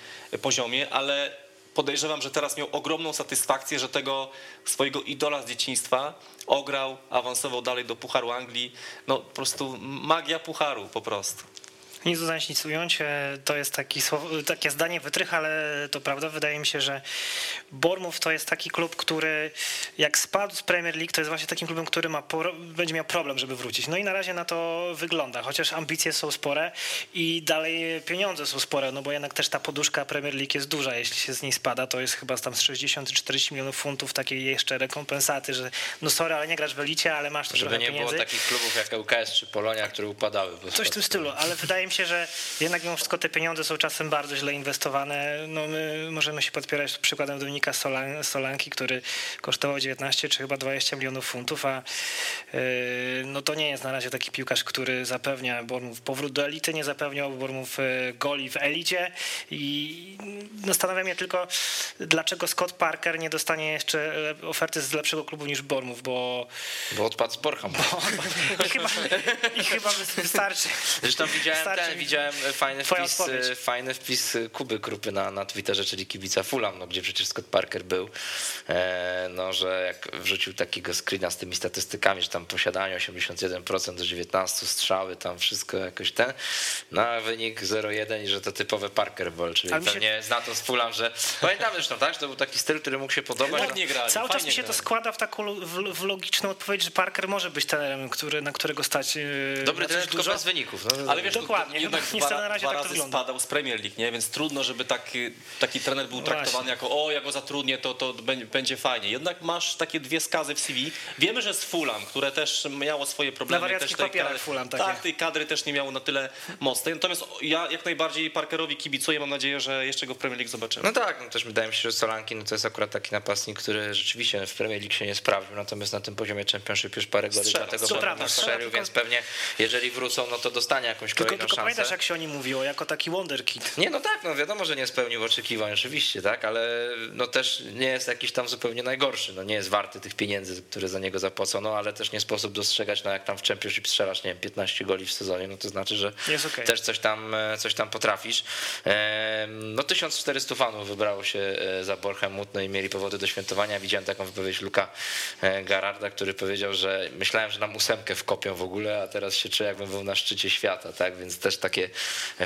poziomie, ale podejrzewam, że teraz miał ogromną satysfakcję, że tego swojego idola z dzieciństwa ograł, awansował dalej do Pucharu Anglii. No po prostu magia Pucharu po prostu. Nic dodać, nic ująć. E, To jest taki, takie zdanie wytrych, ale to prawda. Wydaje mi się, że Bournemouth to jest taki klub, który jak spadł z Premier League, to jest właśnie takim klubem, który ma, będzie miał problem, żeby wrócić. No i na razie na to wygląda, chociaż ambicje są spore i dalej pieniądze są spore, no bo jednak też ta poduszka Premier League jest duża. Jeśli się z niej spada, to jest chyba tam z 60-40 milionów funtów takiej jeszcze rekompensaty, że no sorry, ale nie grasz w elicie, ale masz tu Żeby nie było pieniędzy. takich klubów jak ŁKS czy Polonia, które upadały. Coś w tym stylu, ale wydaje mi się, się, że jednak mimo wszystko te pieniądze są czasem bardzo źle inwestowane. No my możemy się podpierać przykładem Dominika Solan, Solanki, który kosztował 19 czy chyba 20 milionów funtów, a yy, no to nie jest na razie taki piłkarz, który zapewnia Bormów powrót do elity, nie zapewniał Bormów yy, goli w elicie i zastanawia mnie tylko, dlaczego Scott Parker nie dostanie jeszcze oferty z lepszego klubu niż Bormów, bo... Bo odpadł z Borcham. I chyba, I chyba wystarczy. Zresztą widziałem, Wystarczy ten, widziałem fajny twoja wpis, odpowiedź. e, fajny wpis Kuby Krupy na, na Twitterze, czyli kibica Fulham, no, gdzie przecież Scott Parker był, e, no, że jak wrzucił takiego screena z tymi statystykami, że tam posiadanie 81% do 19 strzały, tam wszystko jakoś ten, na wynik 0-1 i że to typowe Parker Ball, czyli mi się- pewnie zna to z Fulham, że pamiętamy zresztą, tak, że to był taki styl, który mógł się podobać. Tak nie grali, Cały czas mi się to grali. składa w taką w, w logiczną odpowiedź, że Parker może być trenerem, który, na którego stać Dobry trener, tylko dużo. bez wyników. No, Ale wiesz, Dokładnie. To jednak Niestety dwa, na razie dwa tak razy spadał z Premier League, nie? więc trudno, żeby taki, taki trener był traktowany Właśnie. jako o, ja go zatrudnię, to, to będzie- fajnie. Jednak masz takie dwie skazy w CV. Wiemy, że z Fulham, które też miało swoje problemy. Na też tej kadry- Fulham takie. Tak, tej kadry też nie miało na tyle mocnej. Natomiast ja jak najbardziej Parkerowi kibicuję, mam nadzieję, że jeszcze go w Premier League zobaczymy. No tak, no też wydaje mi się, że Solanki no to jest akurat taki napastnik, który rzeczywiście w Premier League się nie sprawdził, natomiast na tym poziomie Championship już parę Strzela, dlatego strzela, strzelił, więc pewnie jeżeli wrócą, no to dostanie jakąś Tylko, kolejną tylko pamiętasz, szansę. jak się o nim mówiło, jako taki wonderkid. Nie, no tak, no wiadomo, że nie spełnił oczekiwań oczywiście, tak, ale no też nie jest jakiś tam zupełnie najgorszy, no nie jest warty tych pieniędzy, które za niego zapłacono, ale też nie sposób dostrzegać, no jak tam w Championship strzelasz, nie wiem, 15 goli w sezonie, no to znaczy, że okej. też coś tam, e, coś tam potrafisz. No 1400 fanów wybrało się e, za Borchem Mutno i mieli powody do świętowania. Widziałem taką wypowiedź Luka e, Gararda, który powiedział, że myślałem, że nam ósemkę wkopią w ogóle, a teraz się czuję, jakbym był na szczycie świata, tak, więc też takie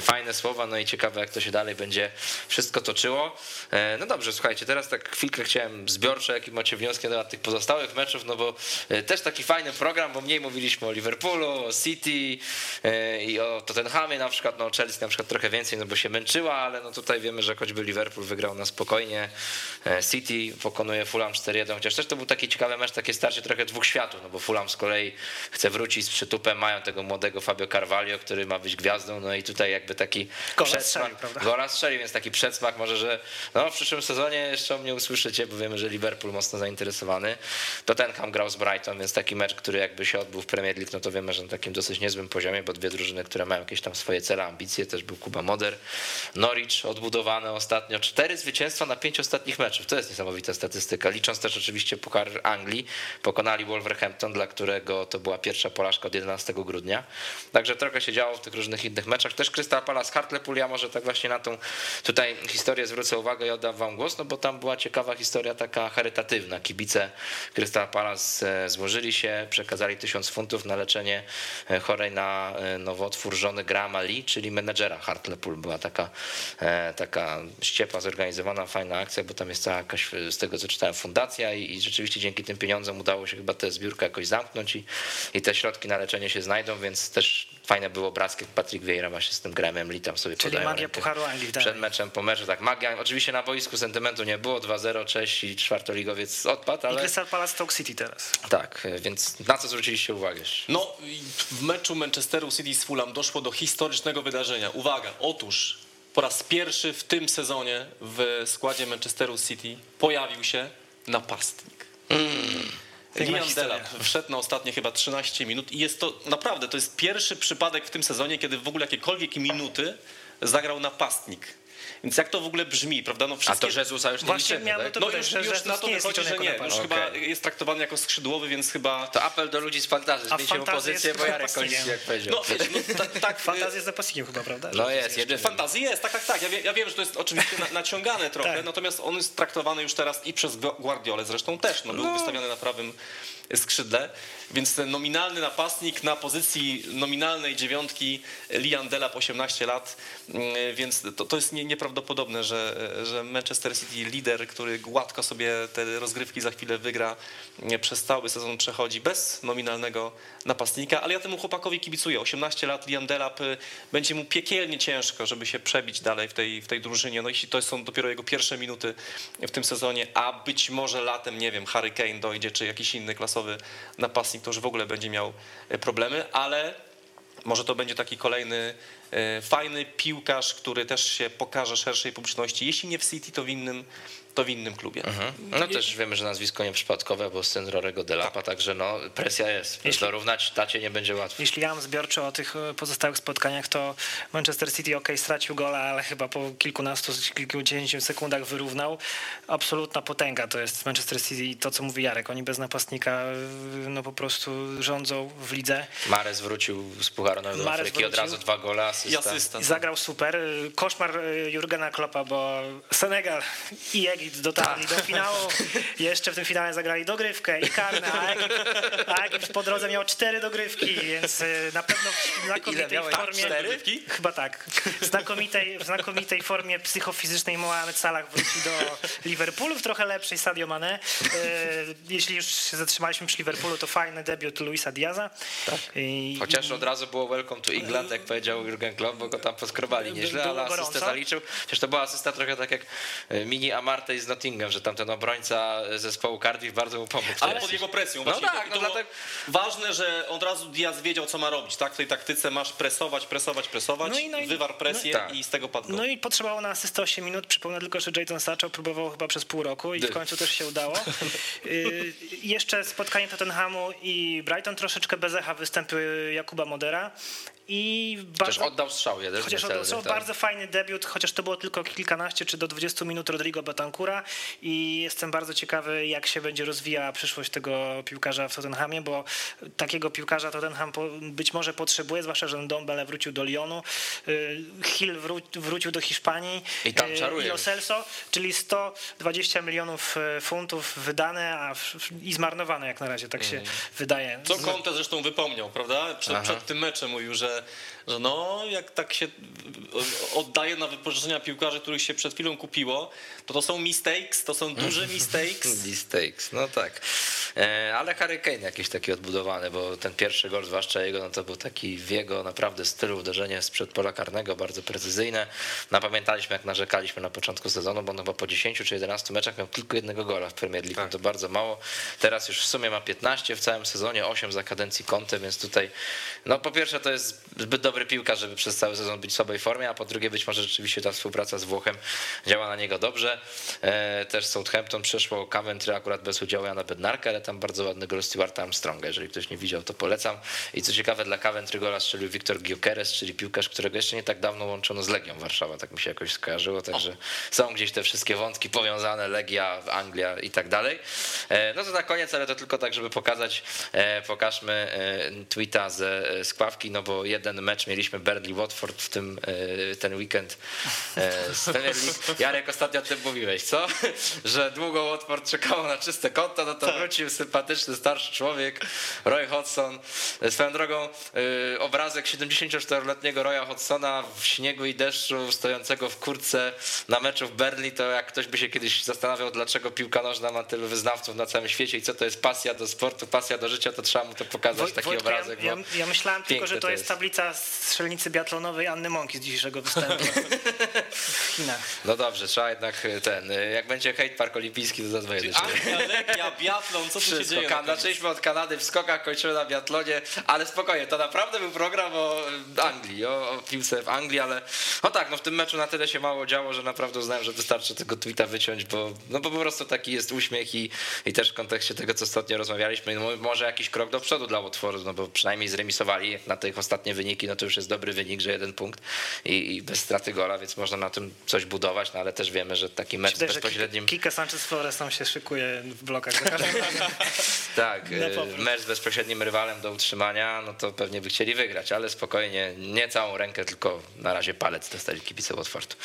fajne słowa, no i ciekawe, jak to się dalej będzie wszystko toczyło. E, No dobrze, słuchajcie, teraz tak chwilkę chciałem zbiorcze, jakie macie wnioski na temat tych pozostałych meczów, no bo e, też taki fajny program, bo mniej mówiliśmy o Liverpoolu, o City e, i o Tottenhamie na przykład, no Chelsea na przykład trochę więcej, no bo się męczyła, ale no tutaj wiemy, że choćby Liverpool wygrał na spokojnie, e, City pokonuje Fulham 4-1, chociaż też to był taki ciekawy mecz, takie starcie trochę dwóch światów, no bo Fulham z kolei chce wrócić z przytupem, mają tego młodego Fabio Carvalho, który ma być gwiazdą, no i tutaj jakby taki Gola przedsmak- strzelił, prawda? Gola strzelił, więc taki przedsmak może, że no, w przyszłym sezonie jeszcze o mnie usłyszycie, bo wiemy, że Liverpool mocno zainteresowany. Tottenham grał z Brighton, więc taki mecz, który jakby się odbył w Premier League, no to wiemy, że na takim dosyć niezłym poziomie, bo dwie drużyny, które mają jakieś tam swoje cele, ambicje, też był Kuba Moder. Norwich odbudowane ostatnio, cztery zwycięstwa na pięć ostatnich meczów, to jest niesamowita statystyka, licząc też oczywiście Puchar Anglii, pokonali Wolverhampton, dla którego to była pierwsza porażka od 11 grudnia, także trochę się działo w tych różnych innych meczach, też Crystal Palace, Hartlepool, ja może tak właśnie na tą tutaj historię zwrócę uwagę i oddam wam głos, no bo tam była ciekawa historia taka charytatywna, kibice Crystal Palace e, złożyli się, przekazali tysiąc funtów na leczenie e, chorej na e, nowotwór żony Grahama Lee, czyli menedżera Hartlepool, była taka, taka ściepa zorganizowana, fajna akcja, bo tam jest cała jakaś, z tego co czytałem, fundacja i, i rzeczywiście dzięki tym pieniądzom udało się chyba tę zbiórkę jakoś zamknąć i, i te środki na leczenie się znajdą, więc też fajne było obrazki, Patrick Vieira właśnie z tym Grahamem Lee tam sobie Czyli podają magia rękę Pucharu Anglii. Tak. przed meczem, po meczu, tak, magia, oczywiście na boisku sentymentu nie było, 2-0, cześć i czwartoligowiec odpadł, I ale Crystal Palace Stoke City teraz. tak, więc na co zwróciliście uwagę? No, i w meczu Manchesteru City z Fulham doszło do historycznego wydarzenia. Uwaga, otóż po raz pierwszy w tym sezonie w składzie Manchesteru City pojawił się napastnik. Piękna Historia. Delap wszedł na ostatnie chyba 13 minut i jest to naprawdę, to jest pierwszy przypadek w tym sezonie, kiedy w ogóle jakiekolwiek minuty zagrał napastnik. Więc jak to w ogóle brzmi, prawda? No A wszystkie... to Jezusa już nie Właśnie liczymy, miałem tak? to- No już, że już na to nie wychodzi, że nie. Już napastnik. chyba jest traktowany jako skrzydłowy, więc chyba... To apel do ludzi z fantazji, A zmieńcie mu fantazja pozycję, jest bo Jarek napastnikiem. jak powiedział. No, wiesz, no, tak, tak, Fantazja jest napastnikiem chyba, prawda? No jest, jeden Fantazji jest, tak, tak, tak. Ja, wie, ja wiem, że to jest oczywiście na, naciągane trochę, Tak. natomiast on jest traktowany już teraz i przez Gu- Guardiolę zresztą też. No, był wystawiony na prawym skrzydle, więc ten nominalny napastnik na pozycji nominalnej dziewiątki Liam Delap 18 lat, mm, więc to, to jest nie, nieprawdopodobne, że, że Manchester City lider, który gładko sobie te rozgrywki za chwilę wygra, mm, przez cały sezon przechodzi bez nominalnego napastnika, ale ja temu chłopakowi kibicuję. 18 lat Liam Delap będzie mu piekielnie ciężko, żeby się przebić dalej w tej, w tej drużynie. No jeśli to są dopiero jego pierwsze minuty w tym sezonie, a być może latem, nie wiem, Harry Kane dojdzie, czy jakiś inny klasowy napastnik, to już w ogóle będzie miał e, problemy, ale może to będzie taki kolejny e, fajny piłkarz, który też się pokaże szerszej publiczności, jeśli nie w City, to w innym, to w innym klubie. No też wiemy, że nazwisko nieprzypadkowe, bo syn Rorego Delapa, także no presja jest. Jeśli- Dorównać tacie nie będzie łatwo. Jeśli ja mam zbiorczo o tych e, pozostałych spotkaniach, to Manchester City ok, stracił gola, ale chyba po kilkunastu, kilkudziesięciu sekundach wyrównał. Absolutna potęga to jest Manchester City i to, co mówi Jarek. Oni bez napastnika e, no po prostu rządzą w lidze. Mares wrócił z Pucharu Narodu Mahrez Afryki, od wrócił. razu dwa gola, I asysta. asysta. Zagrał super. E, Koszmar Jurgena Kloppa, bo Senegal i Dotarli do finału. Jeszcze w tym finale zagrali dogrywkę i karne, a Egipt, a Egipt po drodze miał cztery dogrywki, więc e, na pewno w znakomitej formie. Cztery? Chyba tak. W znakomitej, w znakomitej formie psychofizycznej Mohamed Salah wróci do Liverpoolu, w trochę lepszej Sadio Mane. E, Jeśli już się zatrzymaliśmy przy Liverpoolu, to fajny debiut Luisa Diaza. I- Chociaż od razu było welcome to England, jak powiedział Jurgen Klopp, bo go tam poskrobali nieźle, ale asystę zaliczył. Chociaż to była asysta trochę tak jak e, mini Amartey z Nottingham, że tamten obrońca zespołu Cardiff bardzo mu pomógł. Ale pod jego presją. No tak, no dlatego- Ważne, że od razu Diaz wiedział, co ma robić. Tak? W tej taktyce masz presować, presować, presować, No i- no i- wywar presję no tak. i z tego padł. No i potrzebowało na asystę 8 minut. Przypomnę tylko, że Jadon Sancho próbował chyba przez pół roku i w końcu też się udało. Y, Jeszcze spotkanie Tottenhamu i Brighton troszeczkę bez echa występy Jakuba Modera. I Chociaż bardzo, oddał strzał jeden. chociaż oddał tak. bardzo fajny debiut, chociaż to było tylko kilkanaście czy do 20 minut Rodrigo Batancura i jestem bardzo ciekawy, jak się będzie rozwijała przyszłość tego piłkarza w Tottenhamie, bo takiego piłkarza Tottenham być może potrzebuje, zwłaszcza, że Dombele wrócił do Lyonu, y, Hill wró- wrócił do Hiszpanii I tam y, czaruje i. Celso, czyli 120 milionów e, funtów wydane a w, i zmarnowane jak na razie, tak się wydaje. Co Conte zresztą wypomniał, prawda? Przed, przed tym meczem mówił, że, äh, że no, jak tak się oddaje na wypożyczenia piłkarzy, których się przed chwilą kupiło, to to są mistakes, to są duże mistakes. Mistakes, no tak. E, ale Harry Kane jakiś taki odbudowany, bo ten pierwszy gol, zwłaszcza jego, no to był taki w jego naprawdę stylu uderzenie sprzed pola karnego, bardzo precyzyjne. Napamiętaliśmy, jak narzekaliśmy na początku sezonu, bo on chyba po 10 czy 11 meczach miał tylko jednego gola w Premier League, no to bardzo mało. Teraz już w sumie ma 15 w całym sezonie, 8 za kadencji Conte, więc tutaj, no po pierwsze to jest zbyt dobry piłkarz, żeby przez cały sezon być w słabej formie, a po drugie być może rzeczywiście ta współpraca z Włochem działa na niego dobrze. E, też Southampton przeszło Coventry akurat bez udziału Jana Bednarka, ale tam bardzo ładny gol Stewarta Armstronga. Jeżeli ktoś nie widział, to polecam. I co ciekawe, dla Coventry gola strzelił Wiktor Gyökeres, czyli piłkarz, którego jeszcze nie tak dawno łączono z Legią Warszawa, tak mi się jakoś skojarzyło, także są gdzieś te wszystkie wątki powiązane, Legia, Anglia i tak dalej. E, No to na koniec, ale to tylko tak, żeby pokazać, e, pokażmy tweeta ze Skławki, no bo jeden mecz mieliśmy Burnley-Watford w tym, e, ten weekend e, z Premier League. Jarek, ostatnio o tym mówiłeś, co? Że długo Watford czekało na czyste konto, no to wrócił sympatyczny starszy człowiek, Roy Hodgson. Swoją drogą e, obrazek 74-letniego Roya Hodgsona w śniegu i deszczu, stojącego w kurtce na meczu w Berlin, to jak ktoś by się kiedyś zastanawiał, dlaczego piłka nożna ma tylu wyznawców na całym świecie i co to jest pasja do sportu, pasja do życia, to trzeba mu to pokazać, Woj- taki Wojtku, obrazek. Ja, ja, ja myślałem tylko, że to, to jest, jest. tablica strzelnicy biatlonowej Anny Mąki z dzisiejszego występu w Chinach. No dobrze, trzeba jednak ten, jak będzie hate park olimpijski, to zadzwonię do ciebie. Anglia, Legia, biatlon, co tu się dzieje? Kan- Zaczęliśmy od Kanady w skokach, kończymy na biatlonie, ale spokojnie, to naprawdę był program o Anglii, o, o piłce w Anglii, ale no tak, no w tym meczu na tyle się mało działo, że naprawdę uznałem, że wystarczy tego tweeta wyciąć, bo, no bo po prostu taki jest uśmiech i, i też w kontekście tego, co ostatnio rozmawialiśmy, no może jakiś krok do przodu dla Watfordu, no bo przynajmniej zremisowali na tych ostatnie wyniki, no to już jest dobry wynik, że jeden punkt i, i bez straty gola, więc można na tym coś budować, no ale też wiemy, że taki mecz że bezpośrednim... Kike Sanchez Flores tam się szykuje w blokach. Tak, e, mecz z bezpośrednim rywalem do utrzymania, no to pewnie by chcieli wygrać, ale spokojnie, nie całą rękę, tylko na razie palec dostali kibice Watfordu.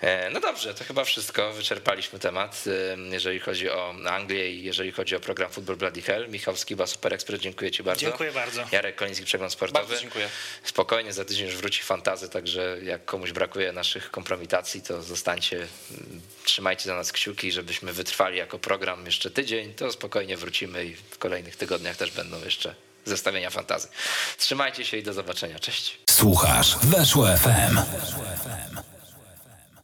E, No dobrze, to chyba wszystko, wyczerpaliśmy temat, e, jeżeli chodzi o Anglię i jeżeli chodzi o program Football Bloody Hell. Michał Skiba, Super Expert, dziękuję Ci bardzo. Dziękuję bardzo. Jarek Koliński, Przegląd Sportowy. Bardzo dziękuję. Spokojnie, za tydzień już wróci fantazy, także jak komuś brakuje naszych kompromitacji, to zostańcie, mm, trzymajcie za nas kciuki, żebyśmy wytrwali jako program jeszcze tydzień, to spokojnie wrócimy i w kolejnych tygodniach też będą jeszcze zestawienia fantazy. Trzymajcie się i do zobaczenia. Cześć. Słuchasz Weszło FM.